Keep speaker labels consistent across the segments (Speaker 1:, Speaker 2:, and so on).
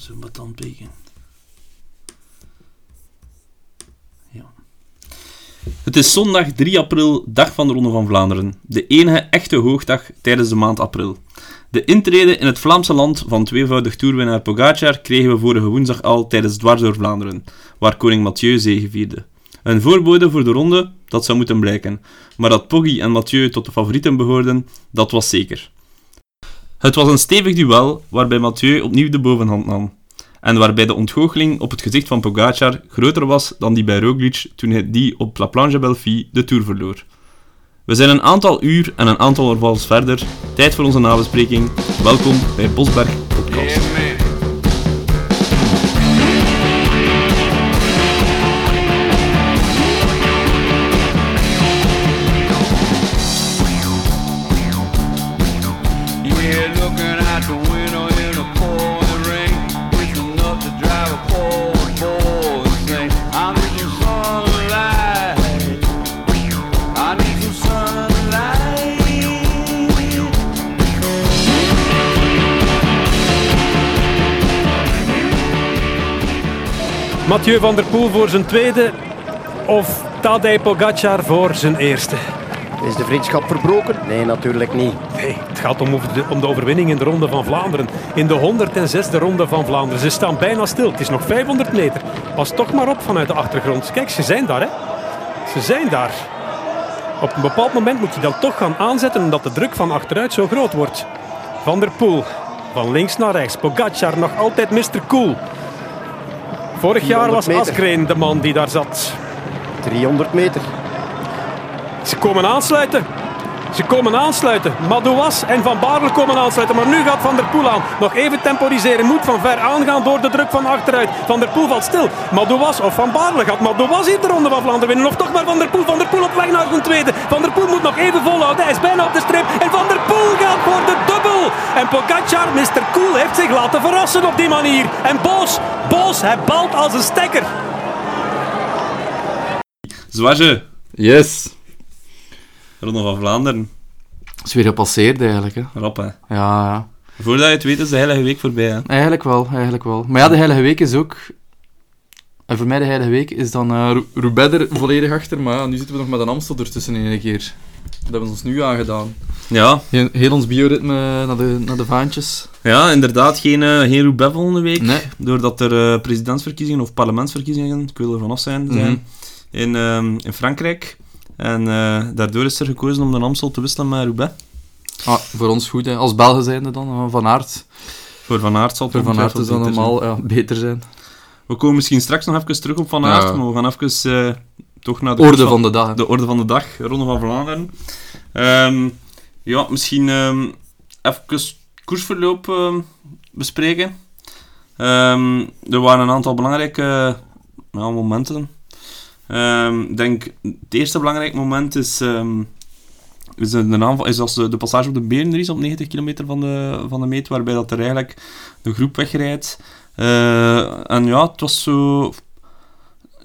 Speaker 1: Zo wat dan. Ja. Het is zondag 3 april, dag van de Ronde van Vlaanderen. De enige echte hoogdag tijdens de maand april. De intrede in het Vlaamse land van tweevoudig toerwinnaar Pogacar kregen we vorige woensdag al tijdens Dwars door Vlaanderen, waar koning Mathieu zegevierde. Een voorbode voor de ronde, dat zou moeten blijken. Maar dat Poggi en Mathieu tot de favorieten behoorden, dat was zeker. Het was een stevig duel waarbij Mathieu opnieuw de bovenhand nam. En waarbij de ontgoocheling op het gezicht van Pogacar groter was dan die bij Roglic toen hij die op La Planche Belfi de Tour verloor. We zijn een aantal uur en een aantal ervals verder. Tijd voor onze nabespreking. Welkom bij Bosberg Podcast.
Speaker 2: Mathieu van der Poel voor zijn tweede of Tadej Pogacar voor zijn eerste?
Speaker 3: Is de vriendschap verbroken? Nee, natuurlijk niet.
Speaker 2: Nee, het gaat om, de, om de overwinning in de Ronde van Vlaanderen. In de 106e Ronde van Vlaanderen. Ze staan bijna stil. Het is nog 500 meter. Pas toch maar op vanuit de achtergrond. Kijk, ze zijn daar, hè. Ze zijn daar. Op een bepaald moment moet je dan toch gaan aanzetten omdat de druk van achteruit zo groot wordt. Van der Poel. Van links naar rechts. Pogacar nog altijd Mr. Cool. Vorig jaar was
Speaker 3: 400 meter.
Speaker 2: Askreen de man die daar zat.
Speaker 3: 300 meter.
Speaker 2: Ze komen aansluiten. Ze komen aansluiten. Madouas en Van Baarle komen aansluiten. Maar nu gaat Van der Poel aan. Nog even temporiseren. Moet van ver aangaan door de druk van achteruit. Van der Poel valt stil. Madouas of Van Baarle gaat Madouas hier de ronde van Vlaanderen winnen. Of toch maar Van der Poel. Van der Poel op weg naar zijn tweede. Van der Poel moet nog even volhouden. Hij is bijna op de streep. En Van der Poel gaat. En Pogacar, Mr. Cool, heeft zich laten verrassen op die manier. En Boos, Boos, hij balt als een stekker.
Speaker 1: Zwaarje,
Speaker 4: Yes.
Speaker 1: Ronde van Vlaanderen.
Speaker 4: is weer gepasseerd eigenlijk. Hè.
Speaker 1: Rap, hè.
Speaker 4: Ja, ja,
Speaker 1: Voordat je het weet is de heilige week voorbij, hè.
Speaker 4: eigenlijk wel, eigenlijk wel. Maar ja, de Heilige Week is ook... En voor mij de Heilige Week is dan eh Ru- Roubaix er volledig achter, maar ja, nu zitten we nog met een Amstel ertussen in een keer. Dat hebben we ons nu aangedaan.
Speaker 1: Ja,
Speaker 4: Heel, heel ons bioritme naar de, naar de vaantjes.
Speaker 1: ja inderdaad, geen, eh, geen Roubaix volgende week.
Speaker 4: Nee.
Speaker 1: Doordat er eh, presidentsverkiezingen of parlementsverkiezingen, ik wil er vanaf zijn,
Speaker 4: Mhm.
Speaker 1: zijn in, ehm, in Frankrijk. En eh, daardoor is er gekozen om de Amstel te wisselen met Roubaix.
Speaker 4: Ah, voor ons goed, hè. Als Belgen zijnde dan, Van Aert.
Speaker 1: Voor Van Aert zal het
Speaker 4: Voor Van Aert
Speaker 1: ongetwijfeld
Speaker 4: dan
Speaker 1: beter zijn.
Speaker 4: normaal ja, beter zijn.
Speaker 1: We komen misschien straks nog even terug op Van
Speaker 4: Ja.
Speaker 1: Aert, maar we gaan even eh, toch naar de
Speaker 4: Orde van de dag.
Speaker 1: de orde van de dag, Ronde van Vlaanderen. Ehm, ja, misschien ehm even koersverloop ehm, bespreken. Er waren een aantal belangrijke ja, momenten. Ik denk, het eerste belangrijk moment is, is, de, aanval, is als de, de passage op de Berenries op 90 kilometer van de, van de meet, waarbij dat er eigenlijk de groep wegrijdt. Eh, en ja, het was zo...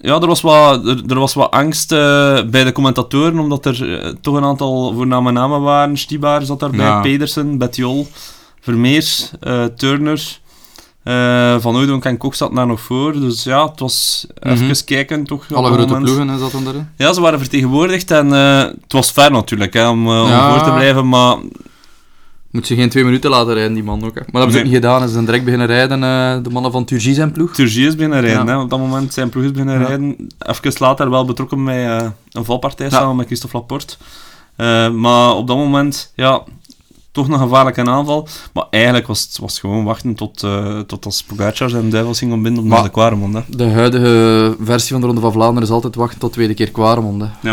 Speaker 1: Ja, er was wat, er, er was wat angst eh, bij de commentatoren, omdat er eh, toch een aantal voorname namen waren. Stibar zat daarbij,
Speaker 4: Ja.
Speaker 1: Pedersen, Betjol, Vermeers, eh, Turner, Van Oudonk en Kok zat daar nog voor. Dus ja, het was even
Speaker 4: Mhm.
Speaker 1: kijken toch.
Speaker 4: Alle grote
Speaker 1: moment.
Speaker 4: ploegen hè, zat dan erin.
Speaker 1: Ja, ze waren vertegenwoordigd en het was fair natuurlijk hè, om, om voor te blijven, maar
Speaker 4: Moet je geen twee minuten laten rijden, die man ook. Hè. Maar dat hebben ze ook niet gedaan. Ze zijn direct beginnen rijden, eh, de mannen van Turgis en ploeg.
Speaker 1: Turgie is beginnen rijden.
Speaker 4: Ja.
Speaker 1: Hè. Op dat moment zijn ploeg is beginnen
Speaker 4: Ja.
Speaker 1: rijden. Even later wel betrokken bij eh, een valpartij
Speaker 4: Ja.
Speaker 1: samen met Christophe Laporte. Eh, maar op dat moment, ja, toch een gevaarlijke aanval. Maar eigenlijk was het was gewoon wachten tot, eh, tot als Pogacar zijn duivels ging ontbinden op
Speaker 4: Maar-
Speaker 1: de Quaremont. Hè.
Speaker 4: De huidige versie van de Ronde van Vlaanderen is altijd wachten tot tweede keer.
Speaker 1: Ja,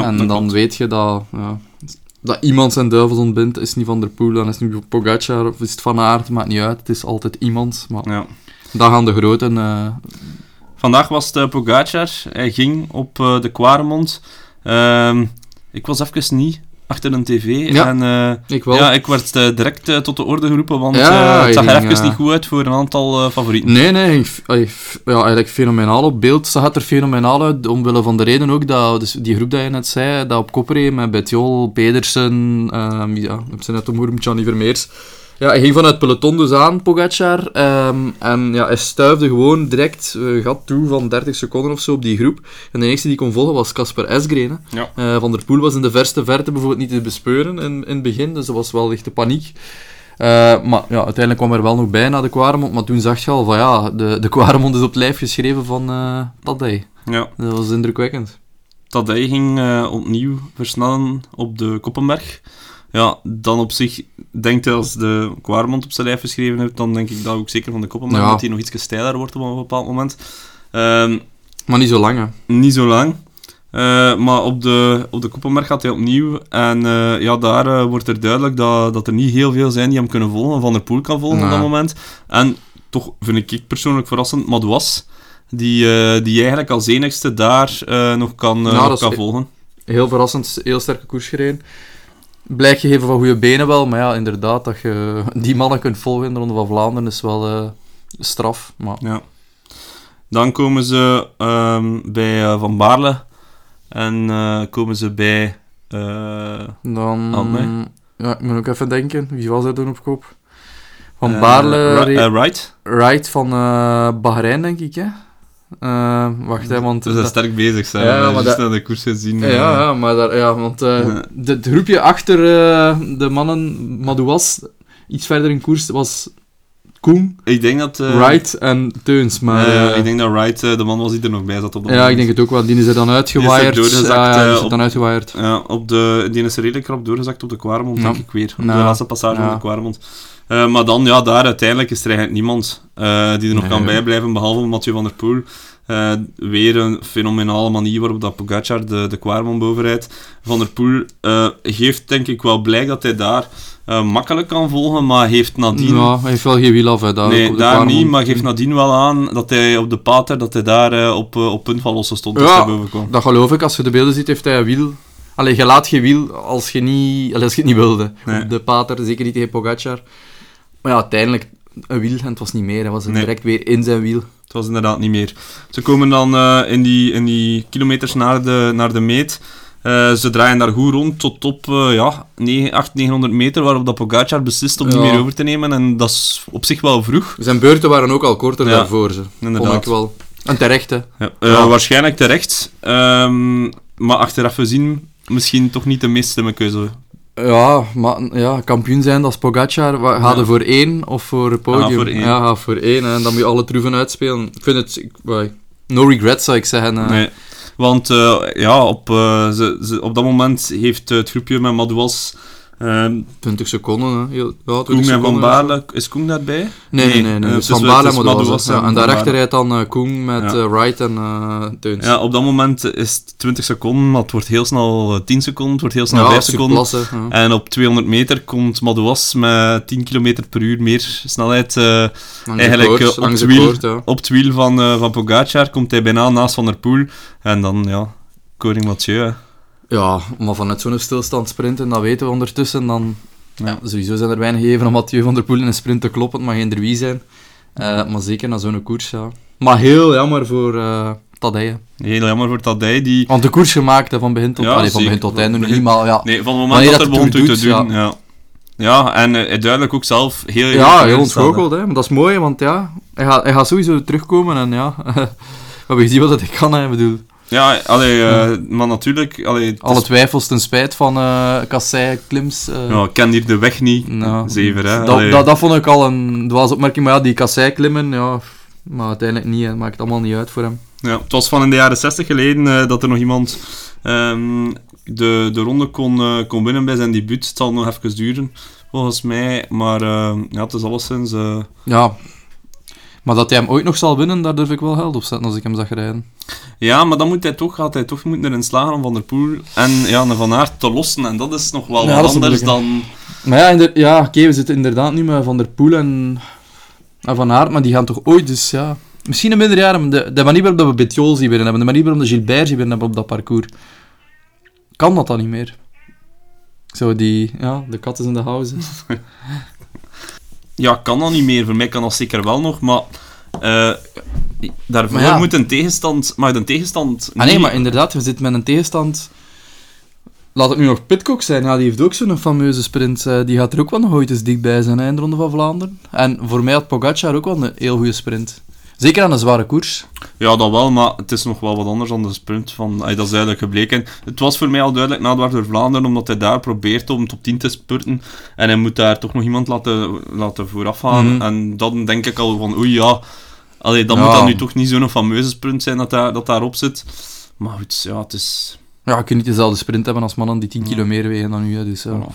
Speaker 4: en dan
Speaker 1: klopt.
Speaker 4: weet je dat, ja, dat iemand zijn duivels ontbindt. Is niet Van der Poel, dan is het nu Pogacar of is het Van Aert, maakt niet uit. Het is altijd iemand. Maar
Speaker 1: Ja.
Speaker 4: dan gaan de groten... eh,
Speaker 1: Vandaag was het eh, Pogacar. Hij ging op eh, de Quaremont. Ehm, ik was even niet achter een tv.
Speaker 4: Ja,
Speaker 1: en, eh,
Speaker 4: ik wel.
Speaker 1: Ja, ik werd eh, direct eh, tot de orde geroepen, want
Speaker 4: Ja,
Speaker 1: het zag er even niet goed uit voor een aantal favorieten.
Speaker 4: Nee, nee, f- ja, eigenlijk fenomenaal op beeld. Zag het er fenomenaal uit, omwille van de reden ook dat dus die groep dat je net zei, dat op kop reed met Betjol, Pedersen, ehm ja, ik zei net om Gianni Vermeers. Ja, hij ging vanuit peloton dus aan, Pogacar. ehm, en ja, hij stuifde gewoon direct eh, gat toe van 30 seconden of zo op die groep. En de eerste die kon volgen was Casper Esgreen.
Speaker 1: Ja.
Speaker 4: Eh, van der Poel was in de verste verte bijvoorbeeld niet te bespeuren in, in het begin, dus dat was wel lichte paniek. Eh, maar ja, uiteindelijk kwam er wel nog bij na de Quaremont, maar toen zag je al van ja, de, de Quaremont is op het lijf geschreven van Tadej.
Speaker 1: Ja.
Speaker 4: Dat was indrukwekkend.
Speaker 1: Tadej ging opnieuw versnellen op de Koppenberg. Ja, dan op zich, denkt hij als de Quaremont op zijn lijf geschreven heeft, dan denk ik dat ook zeker van de Koppenberg,
Speaker 4: Ja.
Speaker 1: dat hij nog iets steiler wordt op een bepaald moment. Ehm,
Speaker 4: Maar niet zo lang, hè.
Speaker 1: niet zo lang. Eh, maar op de, op de Koppenberg gaat hij opnieuw. En eh, ja, daar eh, wordt er duidelijk dat, dat er niet heel veel zijn die hem kunnen volgen. Van der Poel kan volgen op dat moment. En toch vind ik persoonlijk verrassend, Madouas. Die, die eigenlijk als enigste daar nog kan,
Speaker 4: Ja,
Speaker 1: nog kan volgen.
Speaker 4: Heel verrassend, heel sterke koers gereden. Blijk gegeven van goede benen wel, maar ja, inderdaad, dat je die mannen kunt volgen in de Ronde van Vlaanderen is wel eh, straf. Maar
Speaker 1: Ja. Dan komen ze ehm, bij eh, Van Baarle. En eh, komen ze bij...
Speaker 4: dan...
Speaker 1: Nee.
Speaker 4: Ja, ik moet ook even denken. Wie was hij toen op kop? Van Baarle...
Speaker 1: Ri-
Speaker 4: reed-
Speaker 1: eh, Wright.
Speaker 4: Wright van Bahrein, denk ik, hè? Eh, wacht, hè, want...
Speaker 1: Ze zijn sterk bezig, zijn.
Speaker 4: Ja, maar dat-
Speaker 1: naar de koers gezien.
Speaker 4: Ja,
Speaker 1: eh.
Speaker 4: ja, maar daar, ja, want eh, de- het groepje achter de mannen Madouas, iets verder in koers, was Koen,
Speaker 1: Ik denk dat...
Speaker 4: Wright en Teuns. Maar,
Speaker 1: ik denk dat Wright de man was die er nog bij zat op dat
Speaker 4: ja, ik denk het ook wel. Die is er dan uitgewaaid.
Speaker 1: Die is er
Speaker 4: Ja, dan uitgewaaid.
Speaker 1: Ja, op de, die is er redelijk krap doorgezakt op de Quaremont,
Speaker 4: Ja.
Speaker 1: denk ik weer. Op de laatste passage van de Quaremont. Eh, maar dan, ja, daar uiteindelijk is er eigenlijk niemand eh, die er nog
Speaker 4: Nee.
Speaker 1: kan bijblijven, behalve Mathieu van der Poel. Eh, weer een fenomenale manier waarop dat Pogacar de, de Quaremont bovenrijdt. Van der Poel geeft denk ik wel blijk dat hij daar makkelijk kan volgen, maar heeft nadien...
Speaker 4: Ja, hij heeft wel geen wiel af, hè, daar
Speaker 1: nee, daar niet, maar geeft nadien wel aan dat hij op de pater, dat hij daar op, op punt van lossen stond als
Speaker 4: Ja.
Speaker 1: hij boven kwam.
Speaker 4: Dat geloof ik. Als je de beelden ziet, heeft hij een wiel. Allee, je laat geen wiel als je, niet, als je het niet wilde.
Speaker 1: Nee.
Speaker 4: Op De pater, zeker niet tegen Pogacar. Maar ja, uiteindelijk een wiel en het was niet meer. Hij was
Speaker 1: Nee.
Speaker 4: direct weer in zijn wiel.
Speaker 1: Het was inderdaad niet meer. Ze komen dan eh, in, die, in die kilometers naar de, naar de meet. Eh, ze draaien daar goed rond tot op eh, ja, 800, 900 meter, waarop dat Pogacar beslist om
Speaker 4: Ja.
Speaker 1: niet meer over te nemen. En dat is op zich wel vroeg.
Speaker 4: Zijn beurten waren ook al korter
Speaker 1: Ja,
Speaker 4: daarvoor. Ze.
Speaker 1: Inderdaad.
Speaker 4: ik wel. En terecht, hè.
Speaker 1: Ja,
Speaker 4: Ja.
Speaker 1: Waarschijnlijk terecht. Ehm, maar achteraf gezien misschien toch niet de meest slimme keuze.
Speaker 4: Ja, maar ja, kampioen zijn als Pogacar. Wa- Ga
Speaker 1: Ja.
Speaker 4: je voor één of voor het podium?
Speaker 1: Ah, voor één.
Speaker 4: Ja, ga voor één. En dan moet je alle troeven uitspelen. Ik vind het... ik- no regrets, zou ik zeggen. eh.
Speaker 1: Nee. Want eh, ja, op, eh, ze, ze, op dat moment heeft het groepje met Madouas, ehm
Speaker 4: 20 seconden, hè. Ja, 20
Speaker 1: Koen en Van. Baarle... Is Koen daarbij?
Speaker 4: Nee, nee, nee. nee.
Speaker 1: eh,
Speaker 4: Dus
Speaker 1: het
Speaker 4: Van Baarle en Madouas,
Speaker 1: Madouas
Speaker 4: ja.
Speaker 1: en
Speaker 4: daarachter rijdt dan eh, Koen met
Speaker 1: Ja.
Speaker 4: eh, Wright en eh Teuns.
Speaker 1: Ja, op dat moment is het 20 seconden, maar het wordt heel snel eh, 10 seconden, het wordt heel snel 5 seconden. En op 200 meter komt Madouas met 10 km per uur meer snelheid. eh, eigenlijk, eh, op het wiel.
Speaker 4: koord,
Speaker 1: op het wiel van, eh van Pogacar komt hij bijna naast Van der Poel. En dan, ja, koning Mathieu. hè.
Speaker 4: Ja, maar vanuit zo'n stilstand sprinten, dat weten we ondertussen, dan...
Speaker 1: Ja.
Speaker 4: Sowieso zijn er weinig gegeven om Mathieu van der Poel in een sprint te kloppen, het mag geen wie zijn. Eh, maar zeker na zo'n koers, ja. Maar heel jammer voor eh Tadej.
Speaker 1: Heel jammer voor Tadej, die...
Speaker 4: Want de koers gemaakt hè, van begin tot,
Speaker 1: Ja,
Speaker 4: allee, van begin tot einde,
Speaker 1: Begin-
Speaker 4: maar ja.
Speaker 1: Nee, van het moment dat
Speaker 4: dat
Speaker 1: er begon te doen. Ja. Ja, en eh, duidelijk ook zelf heel...
Speaker 4: Ja, heel ontgoocheld, hè. Maar dat is mooi, want ja, hij gaat, hij gaat sowieso terugkomen en ja... we hebben gezien wat hij kan, hè. Ik bedoel,
Speaker 1: Ja, allee, eh, maar natuurlijk... Allee, het is-
Speaker 4: alle twijfels ten spijt van eh Kassei, Klims... eh,
Speaker 1: Ja, ik ken hier de weg niet.
Speaker 4: Nou,
Speaker 1: Zever, hè.
Speaker 4: Dat, dat, dat vond ik al een dwaze opmerking. Maar ja, die kassei klimmen, ja... Maar uiteindelijk niet, hè. maakt allemaal niet uit voor hem.
Speaker 1: Ja, het was van in de jaren 60 geleden dat er nog iemand ehm, de, de ronde kon, kon winnen bij zijn debuut. Het zal nog even duren, volgens mij. Maar ja, het is alleszins...
Speaker 4: Ja. Maar dat hij hem ooit nog zal winnen, daar durf ik wel geld op zetten als ik hem zag rijden.
Speaker 1: Ja, maar dan moet hij toch, gaat hij toch moeten erin slagen om Van der Poel en ja, een Van Aert te lossen. En dat is nog wel
Speaker 4: Ja,
Speaker 1: wat anders
Speaker 4: moeilijk,
Speaker 1: dan...
Speaker 4: Maar ja, ja oké, we zitten inderdaad nu met Van der Poel en, en Van Aert, maar die gaan toch ooit, dus ja... Misschien een minder jaar, de, de manier waarop we Betjol zien winnen hebben, de manier waarop de Gilbert zien winnen hebben op dat parcours, kan dat dan niet meer? Zo die, ja, de kat is in de house.
Speaker 1: Ja, kan dat niet meer. Voor mij kan dat zeker wel nog, maar... eh, daarvoor
Speaker 4: Maar ja.
Speaker 1: moet een tegenstand... Mag een tegenstand
Speaker 4: Ah nee, maar inderdaad, we zitten met een tegenstand laat het nu nog Pitcock zijn. Ja, die heeft ook zo'n fameuze sprint. eh, die gaat er ook wel nog ooit eens dichtbij zijn hè, in de Ronde van Vlaanderen. En voor mij had Pogacar ook wel een heel goede sprint. Zeker aan een zware koers.
Speaker 1: Ja, dat wel, maar het is nog wel wat anders dan de sprint. Van, ay, dat is duidelijk gebleken. Het was voor mij al duidelijk na door Vlaanderen, omdat hij daar probeert om top 10 te spurten. En hij moet daar toch nog iemand laten, laten vooraf gaan.
Speaker 4: Mhm.
Speaker 1: En dan denk ik al van, oei ja, allee, dan
Speaker 4: Ja.
Speaker 1: moet dat nu toch niet zo'n fameuze sprint zijn dat, daar, dat daarop zit. Maar goed, ja, het is...
Speaker 4: Ja, je kunt niet dezelfde sprint hebben als mannen die 10 kilo meer wegen dan u. Dus, ja.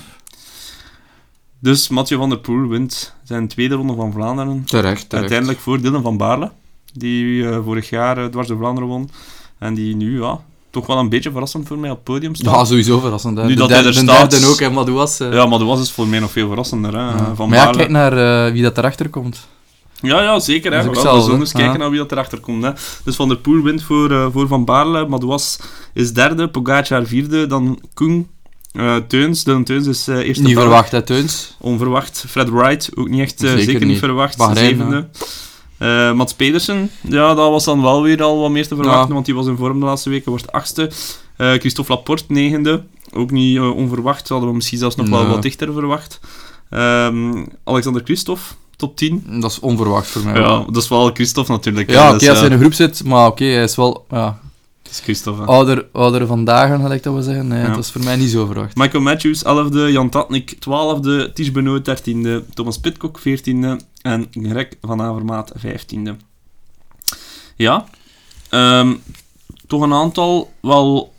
Speaker 1: Dus Mathieu van der Poel wint zijn tweede ronde van Vlaanderen.
Speaker 4: Terecht, terecht.
Speaker 1: Uiteindelijk voor Dylan van Baarle, die eh, vorig jaar eh, dwars door Vlaanderen won. En die nu, ja, toch wel een beetje verrassend voor mij op het podium staat.
Speaker 4: Ja, sowieso verrassend. Hè.
Speaker 1: Nu
Speaker 4: de
Speaker 1: dat hij er
Speaker 4: de
Speaker 1: staat-
Speaker 4: derde ook, hè, maar dat was... eh,
Speaker 1: Ja, was dus voor mij nog veel verrassender. Hè,
Speaker 4: ja.
Speaker 1: Van
Speaker 4: maar ja, kijk naar wie dat erachter komt.
Speaker 1: Ja, ja, zeker. Hè.
Speaker 4: Is hetzelfde,
Speaker 1: we zullen eens kijken
Speaker 4: Ja.
Speaker 1: naar wie dat erachter komt. Hè. Dus Van der Poel wint voor, voor Van Baarle. Madouas is derde. Pogacar vierde. Dan Koen. Eh Teuns. Dylan Teuns is eh eerste.
Speaker 4: Niet verwacht, hè, Teuns.
Speaker 1: Onverwacht. Fred Wright, ook niet echt, eh,
Speaker 4: Zeker
Speaker 1: zeker, niet
Speaker 4: niet.
Speaker 1: verwacht.
Speaker 4: Bahrein,
Speaker 1: zevende. Mats Pedersen, ja, dat was dan wel weer al wat meer te verwachten,
Speaker 4: Ja.
Speaker 1: want die was in vorm de laatste weken, wordt achtste. Christophe Laporte, negende. Ook niet onverwacht, hadden we misschien zelfs nog wel wat dichter verwacht. Ehm, Alexander Christophe, top 10.
Speaker 4: Dat is onverwacht voor mij.
Speaker 1: Ja, dat is wel Christophe natuurlijk.
Speaker 4: Ja, oké,
Speaker 1: Dus,
Speaker 4: als hij in een groep zit, maar oké, hij is wel ja,
Speaker 1: is
Speaker 4: ouder, ouder vandaag, gelijk dat we zeggen. Nee,
Speaker 1: Ja.
Speaker 4: dat is voor mij niet zo verwacht.
Speaker 1: Michael Matthews, 11e. Jan Tatnik, 12e. Ties Benoot, 13e. Thomas Pitcock, 14e. En Greg van Avermaat, 15e. Ja. Ehm, toch een aantal wel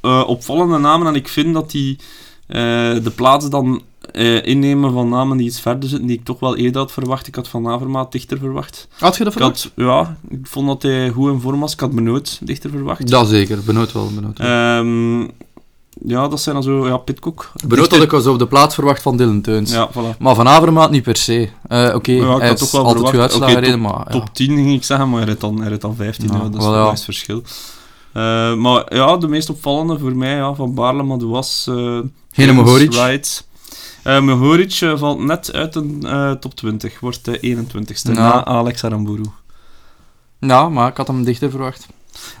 Speaker 1: eh, opvallende namen. En ik vind dat die eh, de plaats dan eh, innemen van namen die iets verder zitten, die ik toch wel eerder had verwacht. Ik had Van Avermaat dichter verwacht.
Speaker 4: Had je dat
Speaker 1: Ik
Speaker 4: verwacht?
Speaker 1: had, ja, ik vond dat hij goed in vorm was. Ik had Benoot dichter verwacht.
Speaker 4: Dat zeker, benoot wel. Benoot, wel.
Speaker 1: Ehm, ja, dat zijn dan zo... Ja, Pitcock.
Speaker 4: benoot
Speaker 1: Dichter-
Speaker 4: had ik zo op de plaats verwacht van Dylan Teuns.
Speaker 1: Ja, voilà.
Speaker 4: Maar van Avermaat niet per se. Eh, oké,
Speaker 1: Ja,
Speaker 4: hij
Speaker 1: had
Speaker 4: is
Speaker 1: toch wel
Speaker 4: altijd goed
Speaker 1: verwacht.
Speaker 4: uitslagen
Speaker 1: Oké,
Speaker 4: gereden, maar ja.
Speaker 1: Top 10 ging ik zeggen, maar hij reed dan, hij dan 15.
Speaker 4: Ja,
Speaker 1: Ja, dat is
Speaker 4: wel, ja.
Speaker 1: een verschil. Eh, maar ja, de meest opvallende voor mij, ja, van Baarle, maar dat was... eh
Speaker 4: Geen. Mohoric
Speaker 1: eh, valt net uit de eh, top 20, wordt de 21ste,
Speaker 4: Ja.
Speaker 1: na Alex Aramburu.
Speaker 4: Ja, maar ik had hem dichter verwacht.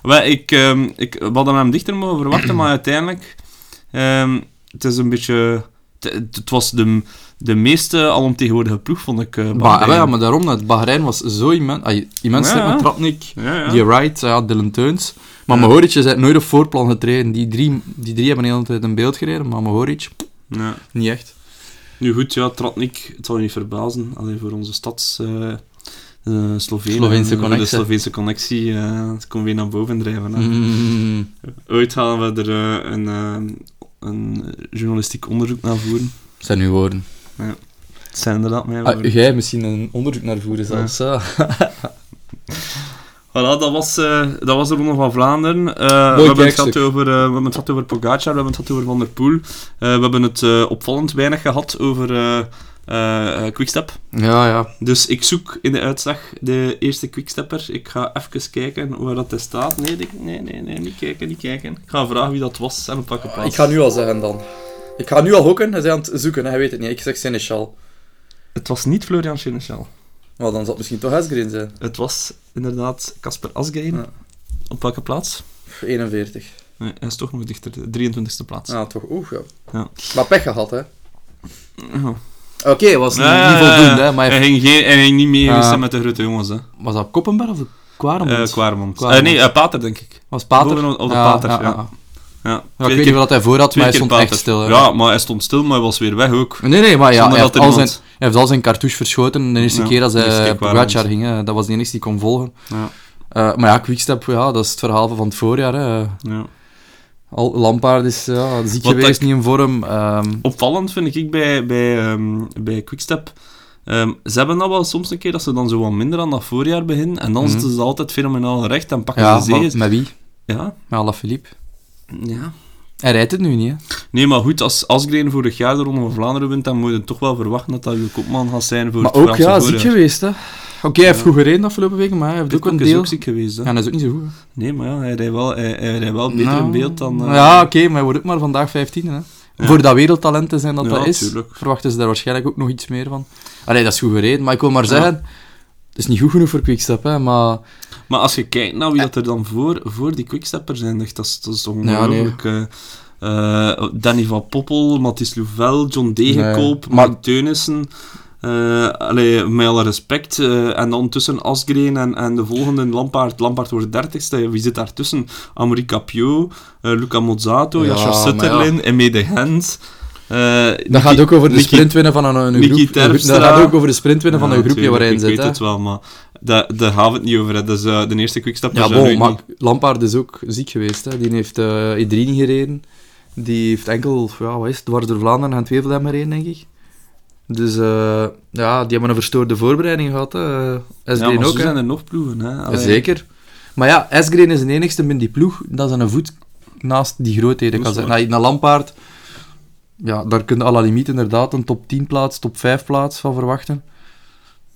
Speaker 1: Wel, ik, ehm, ik, we hadden hem dichter mogen verwachten, maar uiteindelijk... ehm, het is een beetje... Het, was de, de meeste alomtegenwoordige ploeg, vond ik.
Speaker 4: Maar,
Speaker 1: Bahrein.
Speaker 4: ja, maar daarom, het Bahrein was zo immens. ay, immens
Speaker 1: Ja,
Speaker 4: met
Speaker 1: Ja,
Speaker 4: die Wright, ja, Dylan Teuns. Maar
Speaker 1: Ja.
Speaker 4: Mohoric is nooit op voorplan getreden. Die drie, die drie hebben de hele tijd in beeld gereden, maar Mohoric,
Speaker 1: Ja.
Speaker 4: niet echt.
Speaker 1: Nu goed, ja, Tratnik, het zal je niet verbazen. Alleen voor onze stads... eh eh, Slovenen,
Speaker 4: Sloveense
Speaker 1: eh,
Speaker 4: connectie.
Speaker 1: De Sloveense connectie eh, het komt weer naar boven drijven.
Speaker 4: Mm.
Speaker 1: Ooit gaan we er eh, een, eh, een journalistiek onderzoek naar voeren.
Speaker 4: Dat zijn uw woorden.
Speaker 1: Het zijn inderdaad mijn
Speaker 4: Ah,
Speaker 1: woorden.
Speaker 4: jij misschien een onderzoek naar voeren zelfs. Ja.
Speaker 1: Voilà, dat was, eh, dat was de Ronde van Vlaanderen. Eh, we, hebben het gehad over, eh, we hebben het gehad over Pogacar, we hebben het gehad over Van der Poel. Eh, we hebben het eh, opvallend weinig gehad over eh eh, eh, Quickstep.
Speaker 4: ja, ja.
Speaker 1: Dus ik zoek in de uitslag de eerste quickstepper. Ik ga even kijken waar dat er staat. Nee, nee, nee, nee, niet kijken, niet kijken. Ik ga vragen wie dat was en op welke plaats.
Speaker 4: Ik ga nu al zeggen dan. Ik ga nu al hokken, hij is aan het zoeken, hij weet het niet. Ik zeg Seneschal.
Speaker 1: Het was niet Florian Seneschal.
Speaker 4: Maar dan zal het misschien toch Asgreen zijn.
Speaker 1: Het was inderdaad Casper Asgreen.
Speaker 4: Ja.
Speaker 1: Op welke plaats?
Speaker 4: 41.
Speaker 1: Nee, hij is toch nog dichter. De 23e plaats.
Speaker 4: Ah, toch. Oeh, ja.
Speaker 1: Ja.
Speaker 4: Maar pech gehad, hè.
Speaker 1: Ja.
Speaker 4: Oké, was niet,
Speaker 1: Ja, ja,
Speaker 4: niet
Speaker 1: ja,
Speaker 4: voldoende,
Speaker 1: ja.
Speaker 4: hè. Maar
Speaker 1: hij,
Speaker 4: hij
Speaker 1: ging geen, hij ging niet mee met de grote jongens. Hè.
Speaker 4: was dat Koppenberg of de Kwaremond?
Speaker 1: Eh Kwaremond. Eh, nee, eh, Pater, denk ik.
Speaker 4: was Pater?
Speaker 1: Boven op de Pater, ja. Ja,
Speaker 4: Ja, ik weet niet wat hij voor had, maar hij stond echt stil. hè.
Speaker 1: Ja, maar hij stond stil, maar hij was weer weg ook.
Speaker 4: Nee, nee, maar ja, hij
Speaker 1: dat
Speaker 4: heeft, al zijn, hij heeft al zijn cartouche verschoten de eerste
Speaker 1: Ja,
Speaker 4: keer
Speaker 1: eerste
Speaker 4: hij. Pogacar ging. hè. Dat was de enige die kon volgen.
Speaker 1: Ja.
Speaker 4: Eh, maar ja, Quickstep, ja, dat is het verhaal van het voorjaar. Hè.
Speaker 1: Ja.
Speaker 4: Al, Lampaard is ja, ziek
Speaker 1: Wat
Speaker 4: geweest, niet in vorm. Ehm,
Speaker 1: Opvallend vind ik bij, bij, ehm, bij Quickstep. ehm, ze hebben dat wel soms een keer dat ze dan zo wat minder aan dat voorjaar beginnen. En dan
Speaker 4: Mhm.
Speaker 1: zitten ze altijd fenomenaal recht en pakken
Speaker 4: ja,
Speaker 1: ze zegens.
Speaker 4: met wie?
Speaker 1: Ja,
Speaker 4: Met Alaphilippe.
Speaker 1: Ja.
Speaker 4: Hij rijdt het nu niet, hè.
Speaker 1: Nee, maar goed, als Asgreen vorig jaar de Ronde van Vlaanderen wint, dan moet je toch wel verwachten dat dat uw kopman gaat zijn voor
Speaker 4: Maar
Speaker 1: het
Speaker 4: ook,
Speaker 1: Franse
Speaker 4: ja, ziek geweest, hè. Oké, hij heeft goed gereden afgelopen weken, maar hij heeft ook een
Speaker 1: is
Speaker 4: deel...
Speaker 1: ook ziek geweest, hè.
Speaker 4: Ja, hij is ook niet zo goed, hè.
Speaker 1: Nee, maar ja, hij rijdt wel, hij, hij rijdt wel beter
Speaker 4: Nou,
Speaker 1: in beeld dan... eh,
Speaker 4: Ja, oké, maar hij wordt ook maar vandaag 15, hè.
Speaker 1: Ja.
Speaker 4: Voor dat wereldtalent te zijn dat
Speaker 1: Ja,
Speaker 4: dat is,
Speaker 1: tuurlijk.
Speaker 4: verwachten ze daar waarschijnlijk ook nog iets meer van. Allee, dat is goed gereden, maar ik wil maar zeggen... Het is niet goed genoeg voor Quickstep, hè, maar...
Speaker 1: Maar als je kijkt naar wie dat er dan voor, voor die quickstepper zijn, dat is, dat is ongelooflijk. eh. eh, Danny van Poppel, Mathis Louvel, John Degenkoop,
Speaker 4: Nee,
Speaker 1: Mark Teunissen. Eh, allee, met alle respect. eh, en dan tussen Asgreen en, en de volgende Lampaard. Lampaard wordt dertigste. Wie zit daartussen? Amory Capio, eh, Luca Mozzato,
Speaker 4: Ja,
Speaker 1: Jascha Sutterlin,
Speaker 4: ja.
Speaker 1: Emme de Gent. eh,
Speaker 4: Dat gaat ook over de
Speaker 1: Nicky-
Speaker 4: sprint winnen van een, groep. Dat gaat ook over de sprint winnen van
Speaker 1: Ja,
Speaker 4: een groepje
Speaker 1: tuurlijk,
Speaker 4: waar hij in
Speaker 1: Ik
Speaker 4: zit.
Speaker 1: weet
Speaker 4: hè.
Speaker 1: het wel, maar daar, daar gaan we het niet over. Hè. Dus eh, de eerste quickstep
Speaker 4: Ja,
Speaker 1: is
Speaker 4: bon, maar
Speaker 1: niet.
Speaker 4: Lampaard is ook ziek geweest. Hè. Die heeft eh E3 niet gereden. Die heeft enkel, ja, wat is het, dwars door Vlaanderen en Tweeveldam gereden, denk ik. Dus eh, ja, die hebben een verstoorde voorbereiding gehad. Hè.
Speaker 1: Ja,
Speaker 4: Esgreen ook, hè.
Speaker 1: zijn er nog ploegen. Hè. Allee.
Speaker 4: Zeker. Maar ja, Esgreen is de enigste in die ploeg dat zijn een voet naast die grootheden
Speaker 1: Dat
Speaker 4: kan
Speaker 1: is
Speaker 4: zetten. Naar Lampaard, ja, daar kun je à la limiet inderdaad een top 10 plaats, top 5 plaats van verwachten.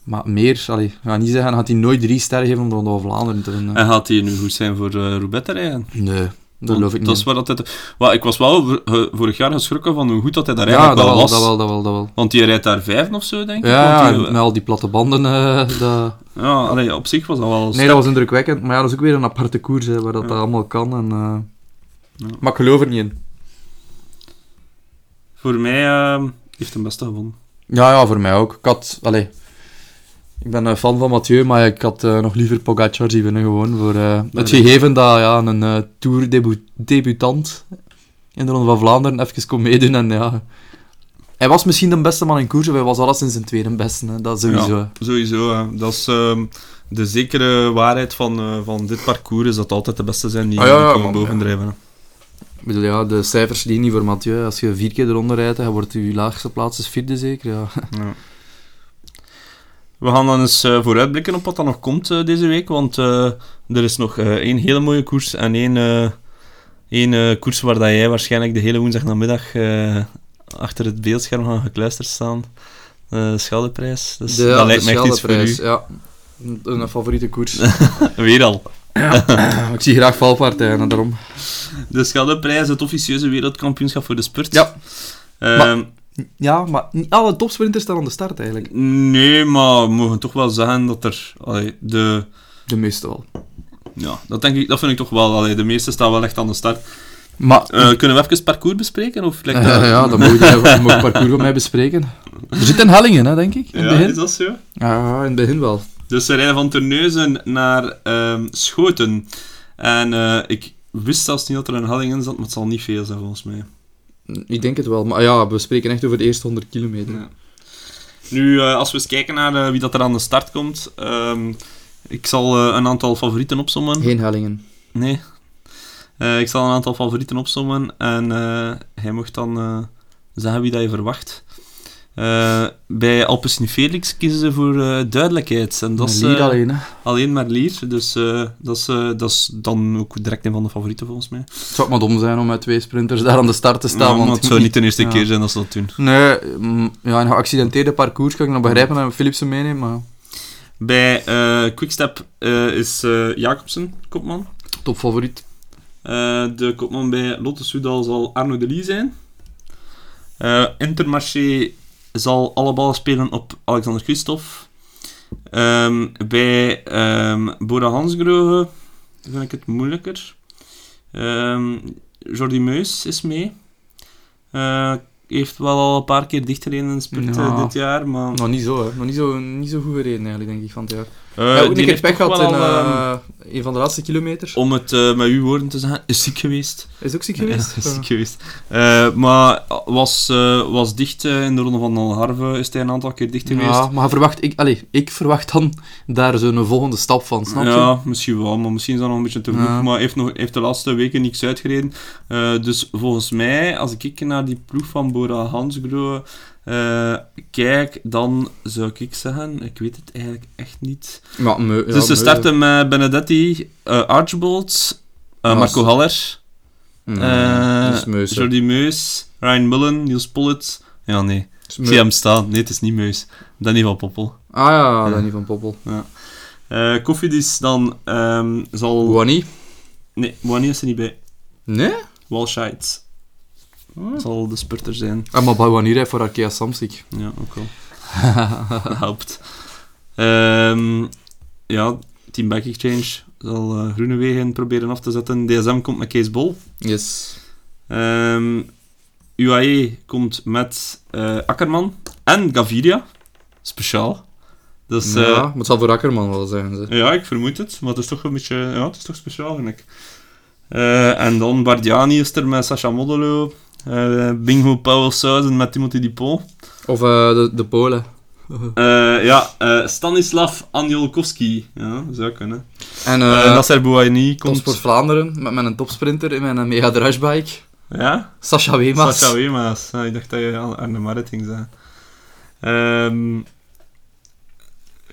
Speaker 4: Maar meer, allee, ik ga niet zeggen, gaat hij nooit drie sterren geven om de Ronde van Vlaanderen te winnen.
Speaker 1: En gaat hij nu goed zijn voor uh, Roubaix te rijden?
Speaker 4: Nee, dat geloof ik
Speaker 1: dat
Speaker 4: niet.
Speaker 1: Is waar dat het... well, ik was wel vorig jaar geschrokken van hoe goed dat hij daar
Speaker 4: ja,
Speaker 1: eigenlijk
Speaker 4: dat
Speaker 1: wel was.
Speaker 4: dat wel, dat wel, dat wel.
Speaker 1: Want die rijdt daar vijf of zo, denk ik.
Speaker 4: Ja,
Speaker 1: die-
Speaker 4: met al die platte banden. eh, dat...
Speaker 1: ja allee, op zich was dat wel...
Speaker 4: Nee, dat was indrukwekkend. Maar ja, dat is ook weer een aparte koers, hè, waar dat,
Speaker 1: Ja.
Speaker 4: dat allemaal kan. En, eh,
Speaker 1: Ja.
Speaker 4: Maar ik geloof er niet in.
Speaker 1: Voor mij eh, heeft hij beste gewonnen.
Speaker 4: Ja, ja, voor mij ook. Ik had, allee, ik ben een fan van Mathieu, maar ik had eh, nog liever Pogacar zien winnen gewoon. Voor eh, het gegeven dat ja, een eh Tour-debutant in de Ronde van Vlaanderen even kon meedoen. En, ja, hij was misschien de beste man in koers, of hij was alleszins zijn tweede beste. Hè, dat sowieso.
Speaker 1: Ja, sowieso. hè. Dat is ehm, de zekere waarheid van, eh, van dit parcours, is dat altijd de beste zijn die,
Speaker 4: Ah, ja,
Speaker 1: komen
Speaker 4: man,
Speaker 1: bovendrijven. hè.
Speaker 4: Ik bedoel, ja, de cijfers die niet voor Mathieu. Als je vier keer eronder rijdt, dan wordt je laagste plaats is vierde zeker. Ja.
Speaker 1: Ja. We gaan dan eens eh, vooruitblikken op wat er nog komt eh, deze week, want eh, er is nog eh, één hele mooie koers en één, eh, één eh, koers waar dat jij waarschijnlijk de hele woensdagnamiddag eh achter het beeldscherm gaat gekluisterd staan. Eh, De Scheldeprijs. Dus
Speaker 4: De,
Speaker 1: dat lijkt me echt iets voor u.
Speaker 4: Ja, een, favoriete koers.
Speaker 1: Weer al.
Speaker 4: ik zie graag valpartijen, daarom.
Speaker 1: De Scheldeprijs, het officieuze wereldkampioenschap voor de spurt.
Speaker 4: Ja.
Speaker 1: Ehm,
Speaker 4: Maar- Ja, maar niet alle topsprinters staan aan de start eigenlijk.
Speaker 1: Nee, maar we mogen toch wel zeggen dat er... allee, de,
Speaker 4: De meeste wel.
Speaker 1: ja, dat, denk ik, dat vind ik toch wel. Allee, de meeste staan wel echt aan de start.
Speaker 4: Maar,
Speaker 1: Eh, kunnen we even het parcours bespreken? Of lijkt dat-
Speaker 4: ja, dan mogen we het parcours van mij bespreken. Er zitten hellingen, hè, denk ik, in het
Speaker 1: Ja,
Speaker 4: begin.
Speaker 1: is dat zo?
Speaker 4: Ja, in het begin wel.
Speaker 1: Dus ze rijden van Terneuzen naar ehm, Schoten. En eh, ik wist zelfs niet dat er een helling in zat, maar het zal niet veel zijn volgens mij.
Speaker 4: Ik denk het wel, maar ja, we spreken echt over de eerste 100 kilometer.
Speaker 1: Ja. Nu, eh, als we eens kijken naar eh, wie dat er aan de start komt. ehm, ik zal een aantal favorieten opsommen.
Speaker 4: Geen hellingen.
Speaker 1: Nee. Ik zal een aantal favorieten opsommen en hij mocht dan eh, zeggen wie dat je verwacht. Eh, bij Alpecin Felix kiezen ze voor eh, duidelijkheid. En dat is eh,
Speaker 4: alleen, hè.
Speaker 1: alleen maar Lier. Dus dat, is, dat is dan ook direct een van de favorieten volgens mij.
Speaker 4: Het zou maar dom zijn om met twee sprinters daar aan de start te staan.
Speaker 1: Ja,
Speaker 4: want
Speaker 1: het zou niet de eerste
Speaker 4: ja.
Speaker 1: keer zijn dat ze dat doen.
Speaker 4: Nee, mm, ja, een geaccidenteerde parcours kan ik nog begrijpen dat Philipsen meeneemt, maar
Speaker 1: Bij Quickstep is Jacobsen kopman.
Speaker 4: topfavoriet.
Speaker 1: De kopman bij Lotte Soudal zal Arno de Lee zijn. Intermarché zal alle ballen spelen op Alexander Christophe. Ehm, bij ehm, Bora Hansgrohe vind ik het moeilijker. Ehm Jordi Meus is mee. Eh, heeft wel al een paar keer dichtgereden in de
Speaker 4: Ja.
Speaker 1: eh, dit jaar, maar...
Speaker 4: Nog niet zo, hè. Nog niet zo, niet zo goed gereden eigenlijk, denk ik, van het jaar.
Speaker 1: Eh,
Speaker 4: ja, ook een keer pech gehad in
Speaker 1: al, ehm,
Speaker 4: eh, een van de laatste kilometers.
Speaker 1: om het eh, met uw woorden te zeggen, is ziek geweest.
Speaker 4: Is ook ziek
Speaker 1: Ja,
Speaker 4: geweest?
Speaker 1: is
Speaker 4: Ja.
Speaker 1: ziek geweest. Eh, maar was, eh, was dicht eh, in de ronde van Algarve, is hij een aantal keer dicht geweest.
Speaker 4: Ja, maar verwacht, ik, allez, ik verwacht dan daar zo'n volgende stap van, snap je?
Speaker 1: Ja, misschien wel, maar misschien is dat nog een beetje te vroeg.
Speaker 4: Ja.
Speaker 1: Maar heeft, nog, heeft de laatste weken niks uitgereden. Eh, dus volgens mij, als ik kijk naar die ploeg van Bora Hansgrohe eh, kijk, dan zou ik zeggen, ik weet het eigenlijk echt niet.
Speaker 4: Ja, ja,
Speaker 1: dus ze
Speaker 4: meu-
Speaker 1: starten met Benedetti, eh, Archibald, eh,
Speaker 4: Ja,
Speaker 1: Marco Haller,
Speaker 4: dat is Meus.
Speaker 1: Jordi Meus, Ryan Mullen, Niels Pollitt. Ja, nee. Ik zie hem staan. Nee, het is niet Meus. Danny van Poppel.
Speaker 4: Ah ja,
Speaker 1: Ja.
Speaker 4: Danny van Poppel.
Speaker 1: Eh Koffiedis dan ehm, zal...
Speaker 4: Wani?
Speaker 1: Nee, wanneer is er niet bij?
Speaker 4: Nee?
Speaker 1: Walscheid. Zal de spurter zijn.
Speaker 4: Ah, maar bij Wani rijdt voor Arkea Samsic.
Speaker 1: Ja, ook wel. Helpt. Ehm, ja, Team Back Exchange zal eh, Groenewegen proberen af te zetten. DSM komt met Kees Bol.
Speaker 4: Yes.
Speaker 1: Ehm, UAE komt met eh, Akkerman en Gaviria. Speciaal. Dus, eh,
Speaker 4: ja, maar het zal voor Akkerman wel zijn. Ze.
Speaker 1: ja, ik vermoed het, maar het is toch een beetje... Ja, het is toch speciaal, vind ik. Eh, en dan Bardiani is er met Sasha Modelo. Eh Bingo Powell Sousen met Timothy Dupont.
Speaker 4: Of eh, de, de Polen.
Speaker 1: Eh, ja, eh, Stanislav Anjolkowski. Ja, zou kunnen.
Speaker 4: En
Speaker 1: eh Nasser Bouhaini komt...
Speaker 4: Topsport Vlaanderen, met mijn topsprinter in mijn Mega Drushbike.
Speaker 1: Ja?
Speaker 4: Sascha Weemas.
Speaker 1: Sascha Weemaas. Ah, ik dacht dat je aan Arne Marit ging zeggen. Ehm,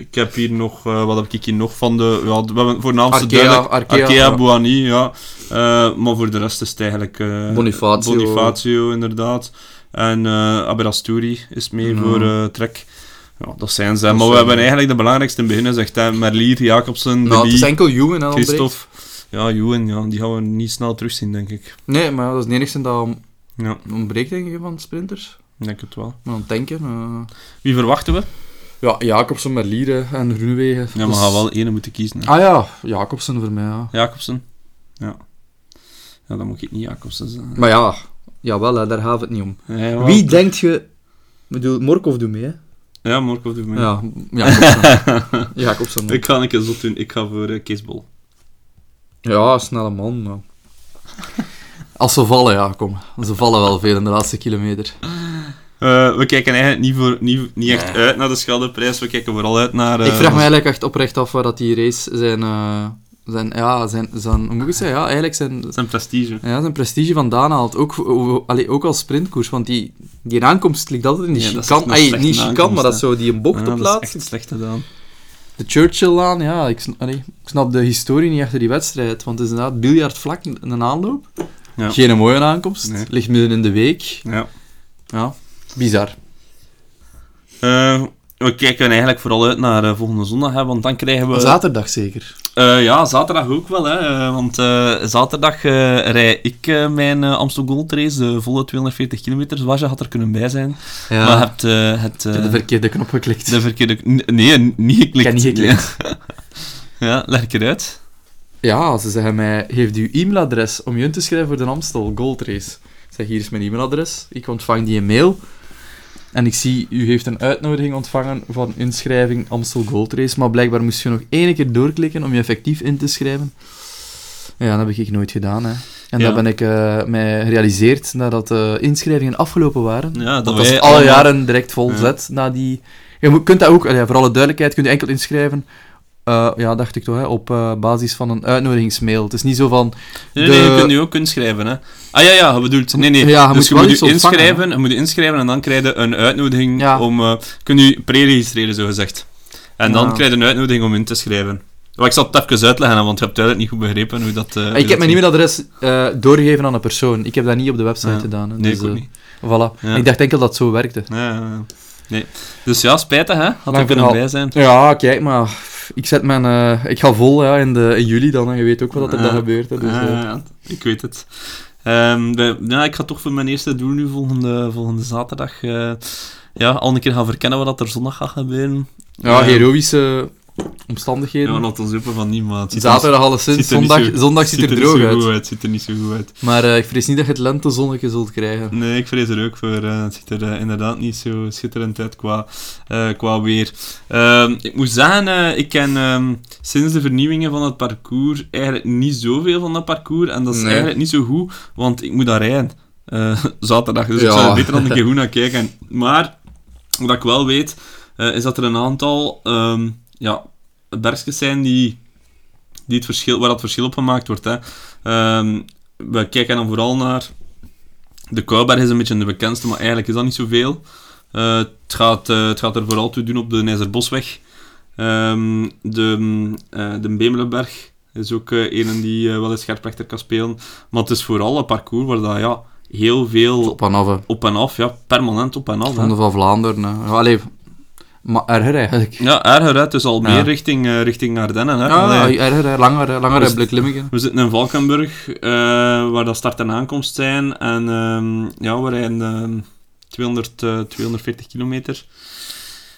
Speaker 1: ik heb hier nog... eh, wat heb ik hier nog van de... Ja, we hebben voornaamste
Speaker 4: Arkea,
Speaker 1: duidelijk...
Speaker 4: Arkea,
Speaker 1: Arkea,
Speaker 4: ja.
Speaker 1: Bouhanni, ja. Eh, maar voor de rest is het eigenlijk... eh,
Speaker 4: Bonifacio.
Speaker 1: Bonifacio, inderdaad. En eh Aberastouri is mee voor Trek. Ja, dat zijn ze.
Speaker 4: Dat
Speaker 1: maar we hebben eigenlijk de belangrijkste in het begin gezegd. Hè. Merlier, Jacobsen,
Speaker 4: Nou, het is enkel Jongen en.
Speaker 1: Christophe. Ja, Juwen, ja, die gaan we niet snel terugzien, denk ik.
Speaker 4: Nee, maar dat is het enigste dat
Speaker 1: Ja,
Speaker 4: ontbreekt, denk ik, van sprinters.
Speaker 1: ik denk het wel.
Speaker 4: Maar aan het denken... eh,
Speaker 1: Wie verwachten we?
Speaker 4: Ja, Jacobsen, Merlier en Groenewegen.
Speaker 1: Ja, maar we gaan wel één moeten kiezen. Hè.
Speaker 4: Ah ja, Jacobsen voor mij, ja.
Speaker 1: Jacobsen? Ja. Ja, dan moet ik niet Jacobsen zijn.
Speaker 4: Maar ja, jawel, hè, daar gaat het niet om.
Speaker 1: Ja.
Speaker 4: Wie denkt je... Ik bedoel, Morkov doet mee, hè?
Speaker 1: Ja, Marco doet mee.
Speaker 4: Ja, Jacobsen. Jacobsen.
Speaker 1: Ik ga een keer zot doen. Ik ga voor uh, Keesbol.
Speaker 4: Ja, snelle man. Als ze vallen, ja, kom. Ze vallen wel veel in de laatste kilometer.
Speaker 1: Eh, we kijken eigenlijk niet, voor, niet, niet echt
Speaker 4: Nee.
Speaker 1: uit naar de Scheldeprijs. We kijken vooral uit naar... eh,
Speaker 4: ik vraag me eigenlijk echt oprecht af waar dat die race zijn... eh, zijn ja, zijn, zijn... Hoe moet ik zeggen? Ja, eigenlijk zijn...
Speaker 1: zijn prestige.
Speaker 4: Ja, zijn prestige vandaan haalt. Ook, allee, ook als sprintkoers, want die, die aankomst ligt altijd in die
Speaker 1: Ja,
Speaker 4: Ay,
Speaker 1: slechte
Speaker 4: niet chicane,
Speaker 1: aankomst,
Speaker 4: maar dat is zo die een bocht
Speaker 1: Ja,
Speaker 4: op
Speaker 1: dat is
Speaker 4: laatst.
Speaker 1: echt slecht gedaan.
Speaker 4: De Churchill-laan, ja, ik, sn- allee, ik snap de historie niet achter die wedstrijd. Want het is inderdaad biljartvlak in een aanloop.
Speaker 1: Ja.
Speaker 4: Geen mooie aankomst.
Speaker 1: Nee.
Speaker 4: Ligt midden in de week.
Speaker 1: Ja.
Speaker 4: Ja, bizar.
Speaker 1: Eh, we kijken eigenlijk vooral uit naar eh, volgende zondag, hè, want dan krijgen we...
Speaker 4: Zaterdag zeker.
Speaker 1: Eh, ja, zaterdag ook wel, hè, want eh, zaterdag eh rij ik mijn Amstel Gold Race, de volle 240 kilometer, zoals je had er kunnen bij zijn.
Speaker 4: Ja,
Speaker 1: Maar je hebt eh, het...
Speaker 4: de verkeerde knop geklikt.
Speaker 1: de verkeerde... Nee, niet geklikt.
Speaker 4: Ik heb niet geklikt.
Speaker 1: ja, leg ik eruit.
Speaker 4: Ja, ze zeggen mij, geef uw e-mailadres om je in te schrijven voor de Amstel Gold Race. Ik zeg, hier is mijn e-mailadres. Ik ontvang die mail. En ik zie, u heeft een uitnodiging ontvangen van inschrijving Amstel Gold Race, maar blijkbaar moest je nog één keer doorklikken om je effectief in te schrijven. Ja, dat heb ik nooit gedaan, hè. En
Speaker 1: Ja.
Speaker 4: dat ben ik eh, mij gerealiseerd nadat de inschrijvingen afgelopen waren.
Speaker 1: Ja, dat
Speaker 4: was alle
Speaker 1: allemaal-
Speaker 4: jaren direct volzet na die... Je kunt dat ook, voor alle duidelijkheid, kunt je enkel inschrijven, eh, ja, dacht ik toch, hè, op eh, basis van een uitnodigingsmail. Het is niet zo van...
Speaker 1: Nee,
Speaker 4: De-
Speaker 1: nee, je kunt nu ook inschrijven, hè. Ah ja, ja, je bedoelt... Nee, nee.
Speaker 4: Ja, je
Speaker 1: dus
Speaker 4: moet
Speaker 1: je moet inschrijven, je moet je inschrijven en dan krijg je een uitnodiging
Speaker 4: Ja.
Speaker 1: om... eh kun je pre-registreren, zo gezegd. En dan
Speaker 4: Ja.
Speaker 1: krijg je een uitnodiging om in te schrijven. Maar ik zal het even uitleggen, want je hebt duidelijk niet goed begrepen hoe dat... hoe
Speaker 4: ik heb mijn e-mailadres doorgegeven aan een persoon. Ik heb dat niet op de website gedaan. hè.
Speaker 1: Nee,
Speaker 4: dus,
Speaker 1: ik ook
Speaker 4: eh,
Speaker 1: niet.
Speaker 4: Voilà. Ik dacht enkel dat het zo werkte.
Speaker 1: Ja, ja, ja. nee. Dus ja, spijtig, hè. Had
Speaker 4: Lang
Speaker 1: kunnen bij zijn.
Speaker 4: Ja, kijk maar. Ik zet mijn... eh, ik ga vol ja, in, de, in juli dan. En je weet ook wel dat er dan gebeurt. Hè, dus,
Speaker 1: Ja,
Speaker 4: eh,
Speaker 1: ja, ik weet het. Ehm, ja, ik ga toch voor mijn eerste doel nu volgende, volgende zaterdag eh, ja, al een keer gaan verkennen wat er zondag gaat gebeuren.
Speaker 4: ja,
Speaker 1: Eh,
Speaker 4: heroïsche omstandigheden.
Speaker 1: Ja, laat ons hopen van niemand.
Speaker 4: Zaterdag alleszins. Zondag,
Speaker 1: zo-
Speaker 4: zondag ziet er droog uit.
Speaker 1: Uit. Ziet er niet zo goed uit.
Speaker 4: Maar eh, ik vrees niet dat je het lentezonnetje zult krijgen.
Speaker 1: Nee, ik vrees er ook voor. eh, het ziet er eh, inderdaad niet zo schitterend uit qua, qua weer. Ehm, ik moet zeggen, ik ken ehm, sinds de vernieuwingen van het parcours eigenlijk niet zoveel van dat parcours. En dat is
Speaker 4: Nee.
Speaker 1: eigenlijk niet zo goed, want ik moet daar rijden. zaterdag. Dus ik zou er beter dan een keer goed naar kijken. Maar, wat ik wel weet, is dat er een aantal ehm, ja, bergjes zijn die, die het verschil, waar dat verschil op gemaakt wordt. Hè. Ehm, we kijken dan vooral naar... De Kouberg is een beetje de bekendste, maar eigenlijk is dat niet zoveel. Eh, het, gaat, eh, het gaat er vooral toe doen op de Nijzerbosweg. Ehm, de, eh, de Bemelenberg is ook een die wel eens scherprechter kan spelen. Maar het is vooral een parcours waar dat, ja, heel veel
Speaker 4: Op en af. hè.
Speaker 1: op en af, ja, permanent op en af.
Speaker 4: Ronde van Vlaanderen. allee, maar erger eigenlijk.
Speaker 1: Ja, erger, hè. het is al
Speaker 4: Ja.
Speaker 1: meer richting, eh, richting Ardennen. Hè.
Speaker 4: Ja,
Speaker 1: Allee.
Speaker 4: erger, hè. langer, langer limmen.
Speaker 1: We zitten in Valkenburg, eh, waar dat start en aankomst zijn. En ehm, ja, we rijden ehm, 200, eh, 240 kilometer.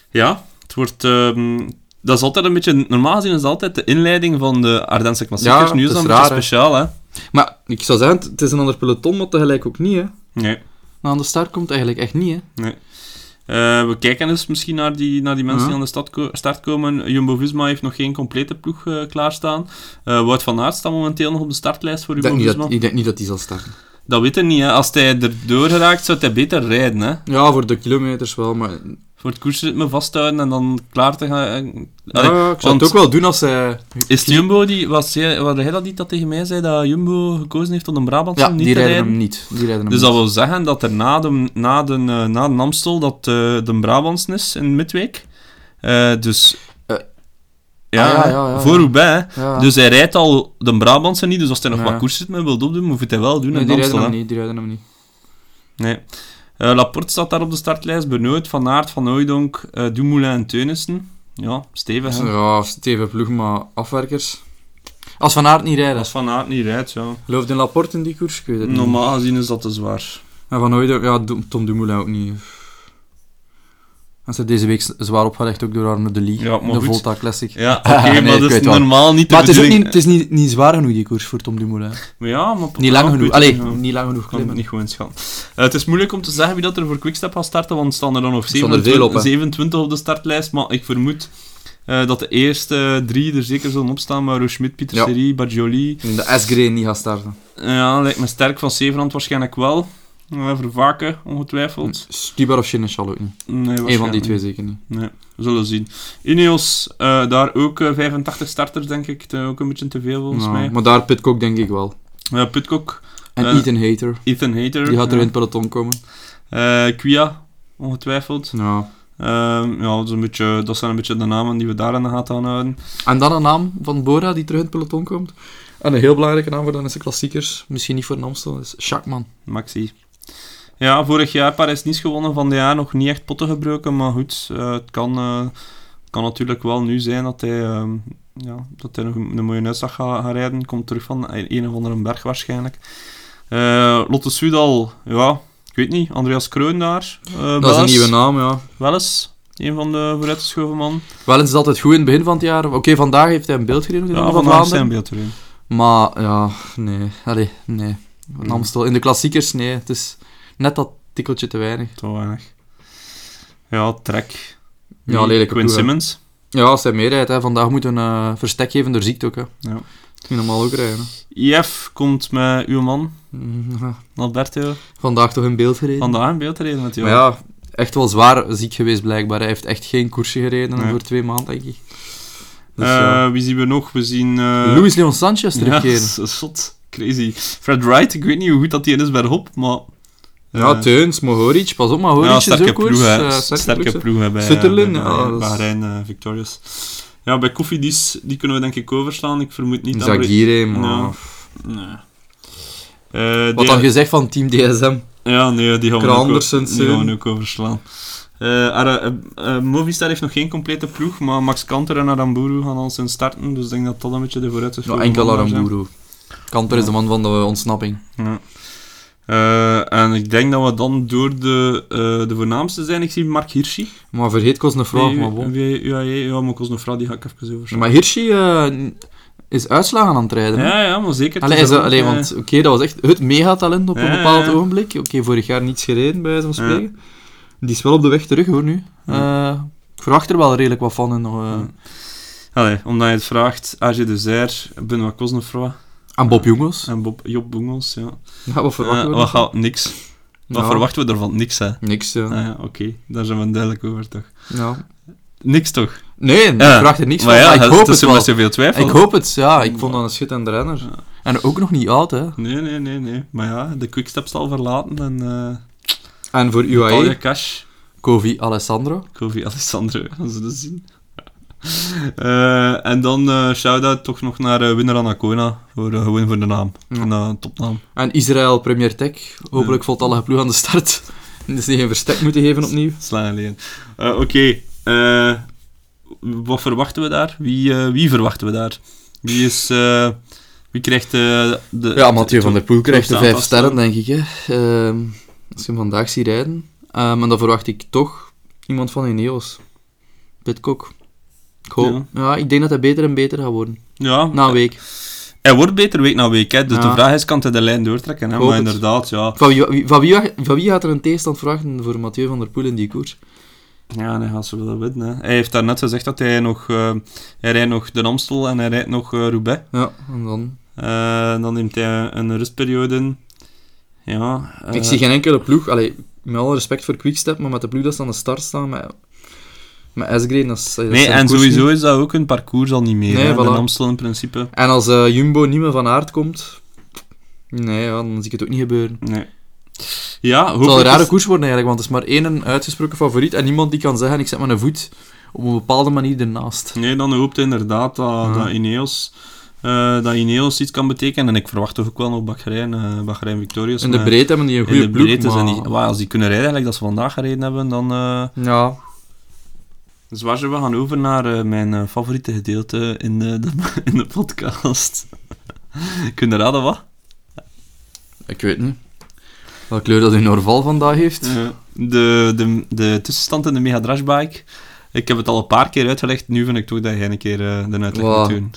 Speaker 1: Ja, het wordt... ehm, dat is altijd een beetje... Normaal gezien is het altijd de inleiding van de Ardense klassiekers.
Speaker 4: Ja,
Speaker 1: nu is
Speaker 4: het
Speaker 1: dat
Speaker 4: is
Speaker 1: een beetje
Speaker 4: raar,
Speaker 1: speciaal, hè.
Speaker 4: Maar ik zou zeggen, het is een ander peloton, maar tegelijk ook niet, hè.
Speaker 1: Nee,
Speaker 4: Maar aan de start komt eigenlijk echt niet, hè.
Speaker 1: nee. Eh, we kijken eens misschien naar die, naar die mensen die aan de ko- start komen. Jumbo-Visma heeft nog geen complete ploeg eh, klaarstaan. Eh Wout van Aert staat momenteel nog op de startlijst voor Jumbo-Visma.
Speaker 4: ik denk niet dat hij zal starten.
Speaker 1: Dat weet hij niet, hè. Als hij erdoor geraakt, zou hij beter rijden, hè.
Speaker 4: Ja, voor de kilometers wel, maar...
Speaker 1: Voor het koersritme vasthouden en dan klaar te gaan. eh, Allee,
Speaker 4: Ja, ik zou het ook wel doen als hij...
Speaker 1: Is Jumbo die... Was hij, was hij dat niet dat tegen mij zei dat Jumbo gekozen heeft om een Brabant
Speaker 4: Ja,
Speaker 1: niet
Speaker 4: die
Speaker 1: te
Speaker 4: rijden
Speaker 1: rijden?
Speaker 4: hem niet. Die rijden hem
Speaker 1: Dus dat
Speaker 4: niet.
Speaker 1: wil zeggen dat er na de, na de, eh, na de Amstel dat eh, de Brabantsen is in Midweek. Eh, dus...
Speaker 4: Eh,
Speaker 1: ja,
Speaker 4: ah, ja, ja, ja,
Speaker 1: voor. Roubaix. Dus hij rijdt al de Brabantse niet, dus als hij nog wat koersritme wil opdoen, moet hij wel doen
Speaker 4: Nee,
Speaker 1: in
Speaker 4: die
Speaker 1: Amstel.
Speaker 4: rijden hem niet. Die rijden hem niet.
Speaker 1: Nee. Eh, Laporte staat daar op de startlijst. Benoot, Van Aert, Van Hooijdonk, eh Dumoulin en Teunissen. Ja, stevig. hè.
Speaker 4: Ja, Steven Ploeg, maar afwerkers. Als Van Aert niet rijden.
Speaker 1: Als Van Aert niet rijdt, ja.
Speaker 4: Geloof in Laporte in die koers? Ik weet het.
Speaker 1: Normaal gezien is dat te zwaar.
Speaker 4: En Van Hooydonk, ja, Tom Dumoulin ook niet. Is er deze week zwaar opgelegd ook door Arno de Lee.
Speaker 1: Ja,
Speaker 4: de
Speaker 1: goed.
Speaker 4: Volta Classic.
Speaker 1: Ja, oké,
Speaker 4: Nee,
Speaker 1: maar dat is normaal niet de
Speaker 4: Maar het is niet, het is niet, niet zwaar genoeg, die koers, voor Tom Dumoulin.
Speaker 1: Maar ja, maar...
Speaker 4: Niet lang genoeg. Allee,
Speaker 1: niet, ja.
Speaker 4: niet lang genoeg klimmen.
Speaker 1: niet goed inschatten. Eh, het is moeilijk om te zeggen wie dat er voor Quickstep gaat starten, want er staan er dan nog
Speaker 4: staan er
Speaker 1: 27,
Speaker 4: veel op, hè.
Speaker 1: 27 op de startlijst, maar ik vermoed eh, dat de eerste drie er zeker zullen opstaan, maar Schmidt, Pieter
Speaker 4: Ja.
Speaker 1: Serie, Bargioli.
Speaker 4: In de S-Green niet gaat starten.
Speaker 1: Ja, lijkt me sterk van Zevenand waarschijnlijk wel. Uh, Vervaken, ongetwijfeld.
Speaker 4: Stibar of Seneschal ook niet.
Speaker 1: Nee,
Speaker 4: Eén van die twee zeker niet.
Speaker 1: Nee, we zullen zien. Ineos, eh, daar ook eh, 85 starters, denk ik. Te- ook een beetje te veel, volgens
Speaker 4: Ja,
Speaker 1: mij.
Speaker 4: Maar daar Pitcock denk ik wel.
Speaker 1: Uh, Pitcock,
Speaker 4: En
Speaker 1: Eh,
Speaker 4: Ethan Hater.
Speaker 1: Ethan Hater.
Speaker 4: Die gaat er
Speaker 1: ja.
Speaker 4: in het peloton komen.
Speaker 1: Eh, Quia, ongetwijfeld.
Speaker 4: Ja.
Speaker 1: Ehm, ja, dat, is een beetje, dat zijn een beetje de namen die we daar in de gaten gaan houden.
Speaker 4: En dan een naam van Bora die terug in het peloton komt. En een heel belangrijke naam voor de klassiekers. Misschien niet voor een Amstel. is Schachman.
Speaker 1: Maxi. Ja, vorig jaar Parijs-Nice gewonnen, van dit jaar nog niet echt potten gebroken, maar goed, eh, het kan, eh, kan natuurlijk wel nu zijn dat hij, ehm, ja, dat hij nog een, een mooie uitslag gaat, gaat rijden. Komt terug van een, een of andere berg waarschijnlijk. Eh, Lotte Soudal, ja, ik weet niet, Andreas Kreun daar.
Speaker 4: Dat is een nieuwe naam, ja.
Speaker 1: Wel eens, een van de vooruitgeschoven man.
Speaker 4: Wel eens is altijd goed in het begin van het jaar. Oké, vandaag heeft hij een beeld gereden.
Speaker 1: Ja, vandaag zijn
Speaker 4: Vlaanderen.
Speaker 1: beeld erin.
Speaker 4: Maar ja, nee. Allee, nee. Amstel. In de klassiekers, nee. Het is net dat tikkeltje te weinig.
Speaker 1: Te weinig. Ja, trek.
Speaker 4: Ja,
Speaker 1: Wie?
Speaker 4: lelijke
Speaker 1: Quinn. Simmons.
Speaker 4: Ja, hij meerijdt, hè. vandaag moet een eh, verstek geven door ziekte ook. Hè.
Speaker 1: Ja.
Speaker 4: Niet normaal ook rijden. Hè.
Speaker 1: IF komt met uw man,
Speaker 4: Mhm.
Speaker 1: Alberto.
Speaker 4: Vandaag toch in beeld gereden.
Speaker 1: Vandaag in beeld reden met jou.
Speaker 4: Maar ja, echt wel zwaar ziek geweest blijkbaar. Hij heeft echt geen koersje gereden
Speaker 1: Nee.
Speaker 4: voor twee maanden, denk ik. Dus,
Speaker 1: Eh,
Speaker 4: ja.
Speaker 1: Wie zien we nog? We zien... eh,
Speaker 4: Luis Leon Sanchez
Speaker 1: Ja,
Speaker 4: terugkeren.
Speaker 1: dat is zot. Crazy. Fred Wright, ik weet niet hoe goed dat hij is bij Hop, maar...
Speaker 4: Ja,
Speaker 1: eh,
Speaker 4: Teuns, Mohoric. Pas op, Mohoric
Speaker 1: ja,
Speaker 4: is
Speaker 1: sterke
Speaker 4: ook koers.
Speaker 1: ploeg,
Speaker 4: eh,
Speaker 1: sterke
Speaker 4: ploeg,
Speaker 1: bij,
Speaker 4: Sutherland,
Speaker 1: bij,
Speaker 4: ja,
Speaker 1: bij
Speaker 4: dat is-
Speaker 1: Bahrein eh, Victorious. Ja, bij Koffiedis, die kunnen we denk ik overslaan. Ik vermoed niet dat...
Speaker 4: Zagire, maar...
Speaker 1: Nee. Eh,
Speaker 4: Wat
Speaker 1: die-
Speaker 4: dan gezegd van Team DSM?
Speaker 1: Ja, nee, die gaan we, ook, die gaan we ook overslaan. Eh, Ara- eh, eh, Movistar heeft nog geen complete ploeg, maar Max Kanter en Aramburu gaan al zijn starten, dus ik denk dat dat een beetje de vooruitgeschoven
Speaker 4: Ja, enkel
Speaker 1: zijn.
Speaker 4: Kanter is de man van de ontsnapping.
Speaker 1: Ja. Eh, en ik denk dat we dan door de, eh, de voornaamste zijn. Ik zie Mark Hirschi.
Speaker 4: Maar vergeet een vraag, maar bon.
Speaker 1: Wie- UAE, ja, maar Kosnefra, die ga ik even overslaan.
Speaker 4: Maar Hirschi eh, is uitslagen aan het rijden.
Speaker 1: Ja, ja, maar zeker.
Speaker 4: Allee,
Speaker 1: is eh,
Speaker 4: want oké, dat was echt het megatalent op een
Speaker 1: Ja,
Speaker 4: bepaald
Speaker 1: ja.
Speaker 4: ogenblik. Oké, vorig jaar niets gereden, bij
Speaker 1: Ja.
Speaker 4: spreken. Die is wel op de weg terug, hoor, nu. Ik verwacht er wel redelijk wat van. En, nog,
Speaker 1: Ja. Allee, omdat je het vraagt, AG de Zeir, Benoit Kosnefra
Speaker 4: en Bob Jongels.
Speaker 1: en Bob, Job Boengels, ja.
Speaker 4: Ja, wat verwachten
Speaker 1: Eh,
Speaker 4: we
Speaker 1: wat
Speaker 4: ervan?
Speaker 1: gaat niks. Wat
Speaker 4: Ja,
Speaker 1: verwachten we ervan? Niks, hè.
Speaker 4: Niks, ja.
Speaker 1: Ah, ja, oké. Daar zijn we duidelijk over, toch?
Speaker 4: ja.
Speaker 1: Niks, toch?
Speaker 4: Nee, ik
Speaker 1: Ja.
Speaker 4: verwacht er niks
Speaker 1: maar
Speaker 4: van,
Speaker 1: ja,
Speaker 4: maar ik
Speaker 1: het
Speaker 4: hoop het
Speaker 1: er
Speaker 4: wel.
Speaker 1: zoveel twijfel.
Speaker 4: Ik hoop het, ja. Ik vond dat een schitterende renner.
Speaker 1: Ja.
Speaker 4: En ook nog niet oud, hè.
Speaker 1: Nee, nee, nee, nee. Maar ja, de quickstep zal verlaten en... eh
Speaker 4: En voor UAE,
Speaker 1: Cash,
Speaker 4: Kovi Alessandro.
Speaker 1: Kofi Alessandro, gaan ze dus zien. Eh, en dan eh shout-out toch nog naar eh, winnaar Anacona, voor, gewoon voor de naam.
Speaker 4: Ja.
Speaker 1: Topnaam.
Speaker 4: En Israël Premier Tech. Hopelijk
Speaker 1: Ja.
Speaker 4: voltallige ploeg aan de start. Dus die geen verstek moeten geven opnieuw.
Speaker 1: Slaan alleen. Oké, wat verwachten we daar? Wie, wie verwachten we daar? Wie is... wie krijgt de...
Speaker 4: Ja, Mathieu van der Poel krijgt de vijf sterren, denk ik. Hè. Ehm, als je hem vandaag ziet rijden. Ehm, en dan verwacht ik toch iemand van Ineos. Pitcock. Ik, hoop, ja. ik denk dat hij beter en beter gaat worden.
Speaker 1: Ja,
Speaker 4: Na een week.
Speaker 1: hij wordt beter week na week, hè. dus
Speaker 4: Ja.
Speaker 1: de vraag is, kan hij de lijn doortrekken? Hè? Maar inderdaad, ja.
Speaker 4: Van wie, wie- van, wie, van wie gaat er een tegenstand verwachten voor Mathieu van der Poel in die koers?
Speaker 1: Ja, hij gaat ze willen winnen. Hè. Hij heeft daarnet gezegd dat hij nog... eh, hij rijdt nog de Amstel en hij rijdt nog eh, Roubaix.
Speaker 4: Ja, en dan...
Speaker 1: Eh, dan neemt hij een rustperiode. Ja. eh,
Speaker 4: Ik zie geen enkele ploeg, allee, met alle respect voor Quickstep, maar met de ploeg dat ze aan de start staan, met, met dat is...
Speaker 1: Nee, en sowieso
Speaker 4: niet.
Speaker 1: is dat ook een parcours al niet meer.
Speaker 4: Nee, voilà.
Speaker 1: De Amstel in principe.
Speaker 4: En als eh, Jumbo niet meer van aard komt, nee, ja, dan zie ik het ook niet gebeuren.
Speaker 1: Nee. Ja,
Speaker 4: Het zal een rare
Speaker 1: is-
Speaker 4: koers worden eigenlijk, want het is maar één uitgesproken favoriet en niemand die kan zeggen, ik zet mijn voet op een bepaalde manier ernaast.
Speaker 1: Nee, dan hoopt inderdaad dat,
Speaker 4: Ja.
Speaker 1: dat, Ineos, eh, dat Ineos iets kan betekenen. En ik verwacht toch ook wel nog Bahrein, eh Bahrein Victorious.
Speaker 4: In de breedte hebben die een
Speaker 1: in
Speaker 4: goede
Speaker 1: de
Speaker 4: ploeg,
Speaker 1: breedte zijn die... Als die kunnen rijden, eigenlijk dat ze vandaag gereden hebben, dan...
Speaker 4: Ja,
Speaker 1: Dus waar we gaan over naar eh, mijn eh, favoriete gedeelte in de, de, in de podcast? Kun je raden wat?
Speaker 4: ik weet niet. Welke kleur dat in Norval vandaag heeft.
Speaker 1: De, de, de tussenstand in de Mega Drashbike. Ik heb het al een paar keer uitgelegd, nu vind ik toch dat jij een keer eh, de uitleg
Speaker 4: Wow.
Speaker 1: moet doen.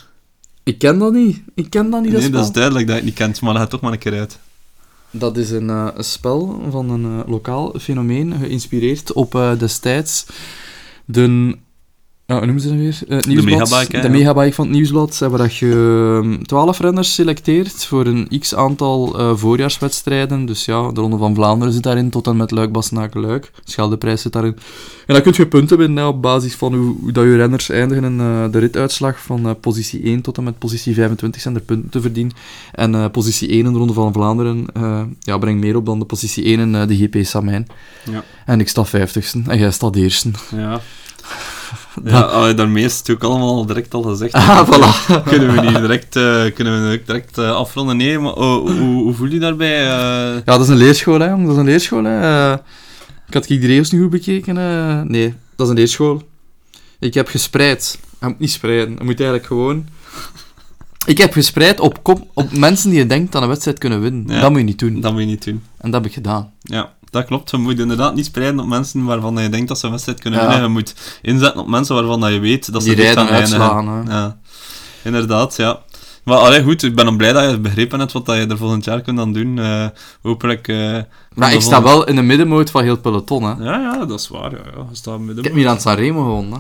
Speaker 4: Ik ken dat niet. Ik ken dat niet, dat
Speaker 1: Nee, dat is duidelijk dat je het niet kent, maar leg het toch maar een keer uit.
Speaker 4: Dat is een, een spel van een lokaal fenomeen, geïnspireerd op destijds de... Ja, hoe noemen ze dat weer? Eh, het nieuwsblad.
Speaker 1: Megabike, hè,
Speaker 4: De
Speaker 1: ja.
Speaker 4: megabike van het nieuwsblad, waar dat je 12 renners selecteert voor een x-aantal eh, voorjaarswedstrijden. Dus ja, de Ronde van Vlaanderen zit daarin, tot en met Luik, Bastenaken, Luik. Scheldeprijs zit daarin. En dan kun je punten winnen hè, op basis van hoe, hoe dat je renners eindigen in eh, de rituitslag. Van eh, positie 1 tot en met positie 25 zijn er punten te verdienen. En eh, positie 1 in de Ronde van Vlaanderen eh, ja, brengt meer op dan de positie 1 in de GP Samijn.
Speaker 1: Ja.
Speaker 4: En ik sta 50ste en jij staat eerste.
Speaker 1: Ja. Ja, allee, daarmee is het ook allemaal direct al gezegd.
Speaker 4: Ah, voilà.
Speaker 1: Kunnen we niet direct, kunnen we niet direct eh, afronden? Nee, maar oh, hoe, hoe voel je daarbij? eh?
Speaker 4: Ja, dat is een leerschool, hè, jong. Dat is een leerschool, hè. Ik had die regels niet goed bekeken. nee, dat is een leerschool. Ik heb gespreid. Je moet niet spreiden. Je moet eigenlijk gewoon... Ik heb gespreid op, op mensen die je denkt dat een wedstrijd kunnen winnen.
Speaker 1: Ja.
Speaker 4: Dat moet je niet doen.
Speaker 1: Dat moet je niet doen.
Speaker 4: En dat heb ik gedaan.
Speaker 1: Ja, dat klopt. Je moet inderdaad niet spreiden op mensen waarvan je denkt dat ze een wedstrijd kunnen
Speaker 4: Ja.
Speaker 1: winnen. Je moet inzetten op mensen waarvan dat je weet dat ze
Speaker 4: Die rijden
Speaker 1: gaan
Speaker 4: uitslaan.
Speaker 1: Ja, inderdaad, ja. Maar allee, goed, ik ben dan blij dat je begrepen hebt wat dat je er volgend jaar kunt dan doen. Eh, hopelijk... eh,
Speaker 4: Maar ik sta wel in de middenmoot van heel het peloton, hè.
Speaker 1: Ja, ja, dat is waar. Ja, ja. Je staat midden-
Speaker 4: Ik heb Milan Sanremo gewonnen, hè.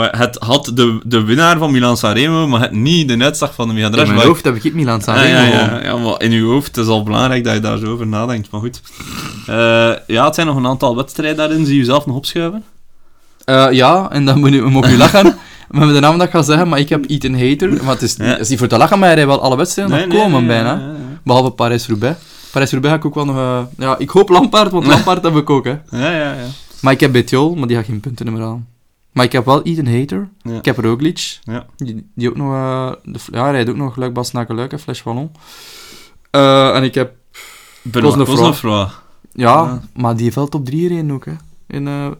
Speaker 1: Het had de, de winnaar van Milan Sanremo, maar het niet de uitslag van de Mega
Speaker 4: In mijn hoofd heb ik Milan
Speaker 1: Ja,
Speaker 4: Sanremo
Speaker 1: ja, ja, ja, maar in je hoofd is al belangrijk dat je daar zo over nadenkt. Maar goed. Eh, ja, het zijn nog een aantal wedstrijden daarin. Zie je zelf nog opschuiven?
Speaker 4: Eh, ja, en dan moet je, mag je lachen met de naam dat ik ga zeggen, maar ik heb Ethan Hater. Maar het is,
Speaker 1: Ja.
Speaker 4: is niet voor te lachen, maar hij rijdt wel alle wedstrijden nog komen bijna. Behalve Parijs-Roubaix. Parijs-Roubaix ga ik ook wel nog... eh, ja, ik hoop Lampaard, want Lampaard heb ik ook, hè.
Speaker 1: Ja, ja, ja.
Speaker 4: Maar ik heb Betjol, maar die gaat geen punten meer aan. Maar ik heb wel Ethan Hater.
Speaker 1: Ja.
Speaker 4: Ik heb Roglic.
Speaker 1: Ja.
Speaker 4: Die, die ook nog... eh, de, ja, hij rijdt ook nog Luik, Bastenaken, Luik en Flash Wallon. Eh, en ik heb... Cosnefroid. Ja,
Speaker 1: Ja.
Speaker 4: maar die wel top 3 gereden ook, hè. In eh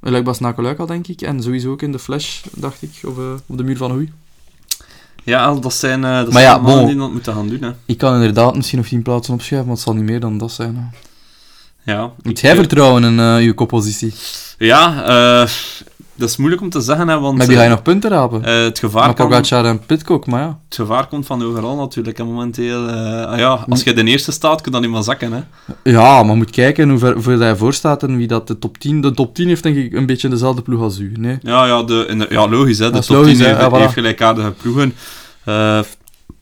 Speaker 4: Luik, al, denk ik. En sowieso ook in de Flash, dacht ik, of, op de muur van Hoei.
Speaker 1: Ja, dat zijn, dat
Speaker 4: Maar
Speaker 1: zijn
Speaker 4: ja,
Speaker 1: mannen
Speaker 4: bon.
Speaker 1: die dat moeten gaan doen. Hè.
Speaker 4: Ik kan inderdaad misschien nog 10 plaatsen opschuiven, maar het zal niet meer dan dat zijn. Hè.
Speaker 1: Ja.
Speaker 4: Moet jij vertrouwen in eh je koppositie?
Speaker 1: Ja, eh, dat is moeilijk om te zeggen, hè, want
Speaker 4: Maar wie ga je
Speaker 1: eh,
Speaker 4: nog punten rapen?
Speaker 1: eh, het, gevaar
Speaker 4: maar Pogacar en Pitcock, maar ja.
Speaker 1: het gevaar komt van overal natuurlijk. En momenteel, eh, ah ja, als je de eerste staat, kun je dan niet meer zakken. Hè.
Speaker 4: Ja, maar moet kijken hoe ver, hij voor staat en wie dat de top 10... De top 10 heeft denk ik een beetje dezelfde ploeg als u, nee?
Speaker 1: Ja, ja, de, in de- ja logisch. Hè, de top
Speaker 4: logisch,
Speaker 1: 10
Speaker 4: hè,
Speaker 1: heeft,
Speaker 4: ja, voilà.
Speaker 1: heeft gelijkaardige ploegen. Eh,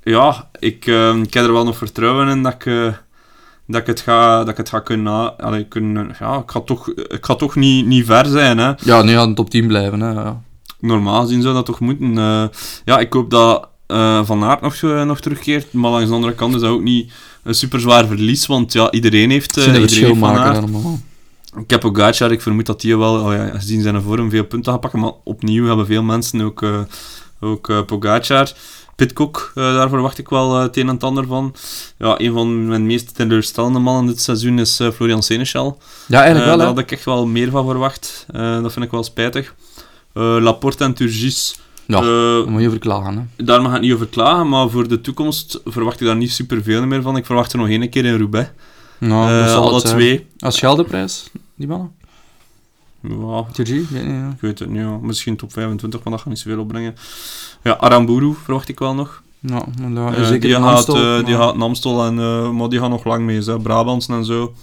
Speaker 1: ja, ik, eh, ik heb er wel nog vertrouwen in dat ik, eh, dat ik, het, ga, dat ik het ga kunnen... Allee, kunnen ja, ik ga toch, ik ga toch niet, niet ver zijn. Hè.
Speaker 4: Ja, nu gaat de top 10 blijven, hè. Ja.
Speaker 1: Normaal gezien zou dat toch moeten. Eh, ja, ik hoop dat eh, Van Aert nog, zo- nog terugkeert. Maar langs de andere kant is dat ook niet een super zwaar verlies. Want ja, iedereen heeft, eh,
Speaker 4: een
Speaker 1: iedereen heeft Van
Speaker 4: maken allemaal.
Speaker 1: Ik heb ook ik vermoed dat die wel, oh ja, gezien zijn vorm, veel punten gaat pakken. Maar opnieuw hebben veel mensen ook, eh ook eh, Pogacar. Pitcock, eh, daar verwacht ik wel eh, het een en het ander van. Ja, een van mijn meest teleurstellende mannen dit seizoen is eh, Florian Seneschal.
Speaker 4: Ja, eigenlijk wel,
Speaker 1: daar had ik echt wel meer van verwacht. Dat vind ik wel spijtig. Laporte en Turgis.
Speaker 4: Ja, dat moet je verklagen, hè.
Speaker 1: daar mag ik niet over klagen, maar voor de toekomst verwacht ik daar niet superveel meer van. Ik verwacht er nog één keer in Roubaix.
Speaker 4: Zal
Speaker 1: alle twee.
Speaker 4: Als Scheldeprijs, die mannen?
Speaker 1: Ja,
Speaker 4: Turgie? Weet niet, ja.
Speaker 1: Ik weet het niet, ja. misschien top 25, maar dat gaat niet zoveel opbrengen. Ja, Aramburu verwacht ik wel nog.
Speaker 4: Ja, maar
Speaker 1: Eh,
Speaker 4: zeker
Speaker 1: die, gaat,
Speaker 4: Amstel,
Speaker 1: eh,
Speaker 4: maar-
Speaker 1: die gaat en, eh, maar die gaat nog lang mee. Hè. Brabantsen en zo.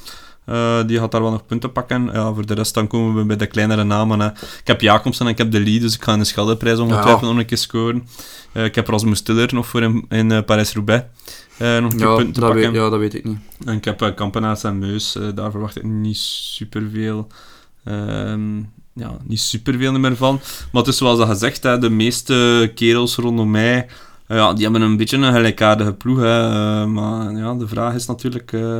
Speaker 1: Die gaat daar wel nog punten pakken. Ja, voor de rest dan komen we bij de kleinere namen. Hè. Ik heb Jacobsen en ik heb De Lee, dus ik ga in de Scheldeprijs ongetwijfeld nog een keer scoren. Ik heb Rasmus Tiller nog voor in, in eh, Parijs-Roubaix. nog een keer
Speaker 4: ja,
Speaker 1: punten
Speaker 4: dat
Speaker 1: pakken.
Speaker 4: weet, ja, dat weet ik niet.
Speaker 1: En ik heb uh, Kampenaars en Meus, daar verwacht ik niet superveel. Ehm ja, niet superveel meer van. Maar het is zoals dat gezegd, hè, de meeste kerels rondom mij, eh, ja, die hebben een beetje een gelijkaardige ploeg. Hè, eh, maar ja, de vraag is natuurlijk, eh,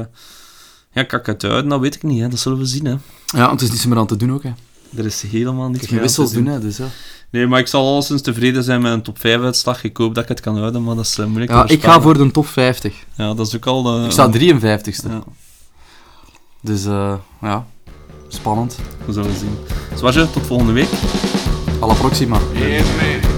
Speaker 1: ja, kan ik het uit? Dat weet ik niet, hè, dat zullen we zien. Hè.
Speaker 4: Ja, het is niets meer aan te doen ook, hè.
Speaker 1: Er is helemaal niets meer
Speaker 4: wissels
Speaker 1: te
Speaker 4: doen, hè, dus ja.
Speaker 1: Nee, maar ik zal alleszins tevreden zijn met een top 5 uitslag. Ik hoop dat ik het kan houden, maar dat is moeilijk
Speaker 4: Ja, ik ga voor de top 50.
Speaker 1: Ja, dat is ook al...
Speaker 4: Ik sta 53ste.
Speaker 1: Ja,
Speaker 4: Dus, ja, spannend.
Speaker 1: we zullen zien. Zwartje, tot volgende week.
Speaker 4: Alla proxima.
Speaker 5: Yeah,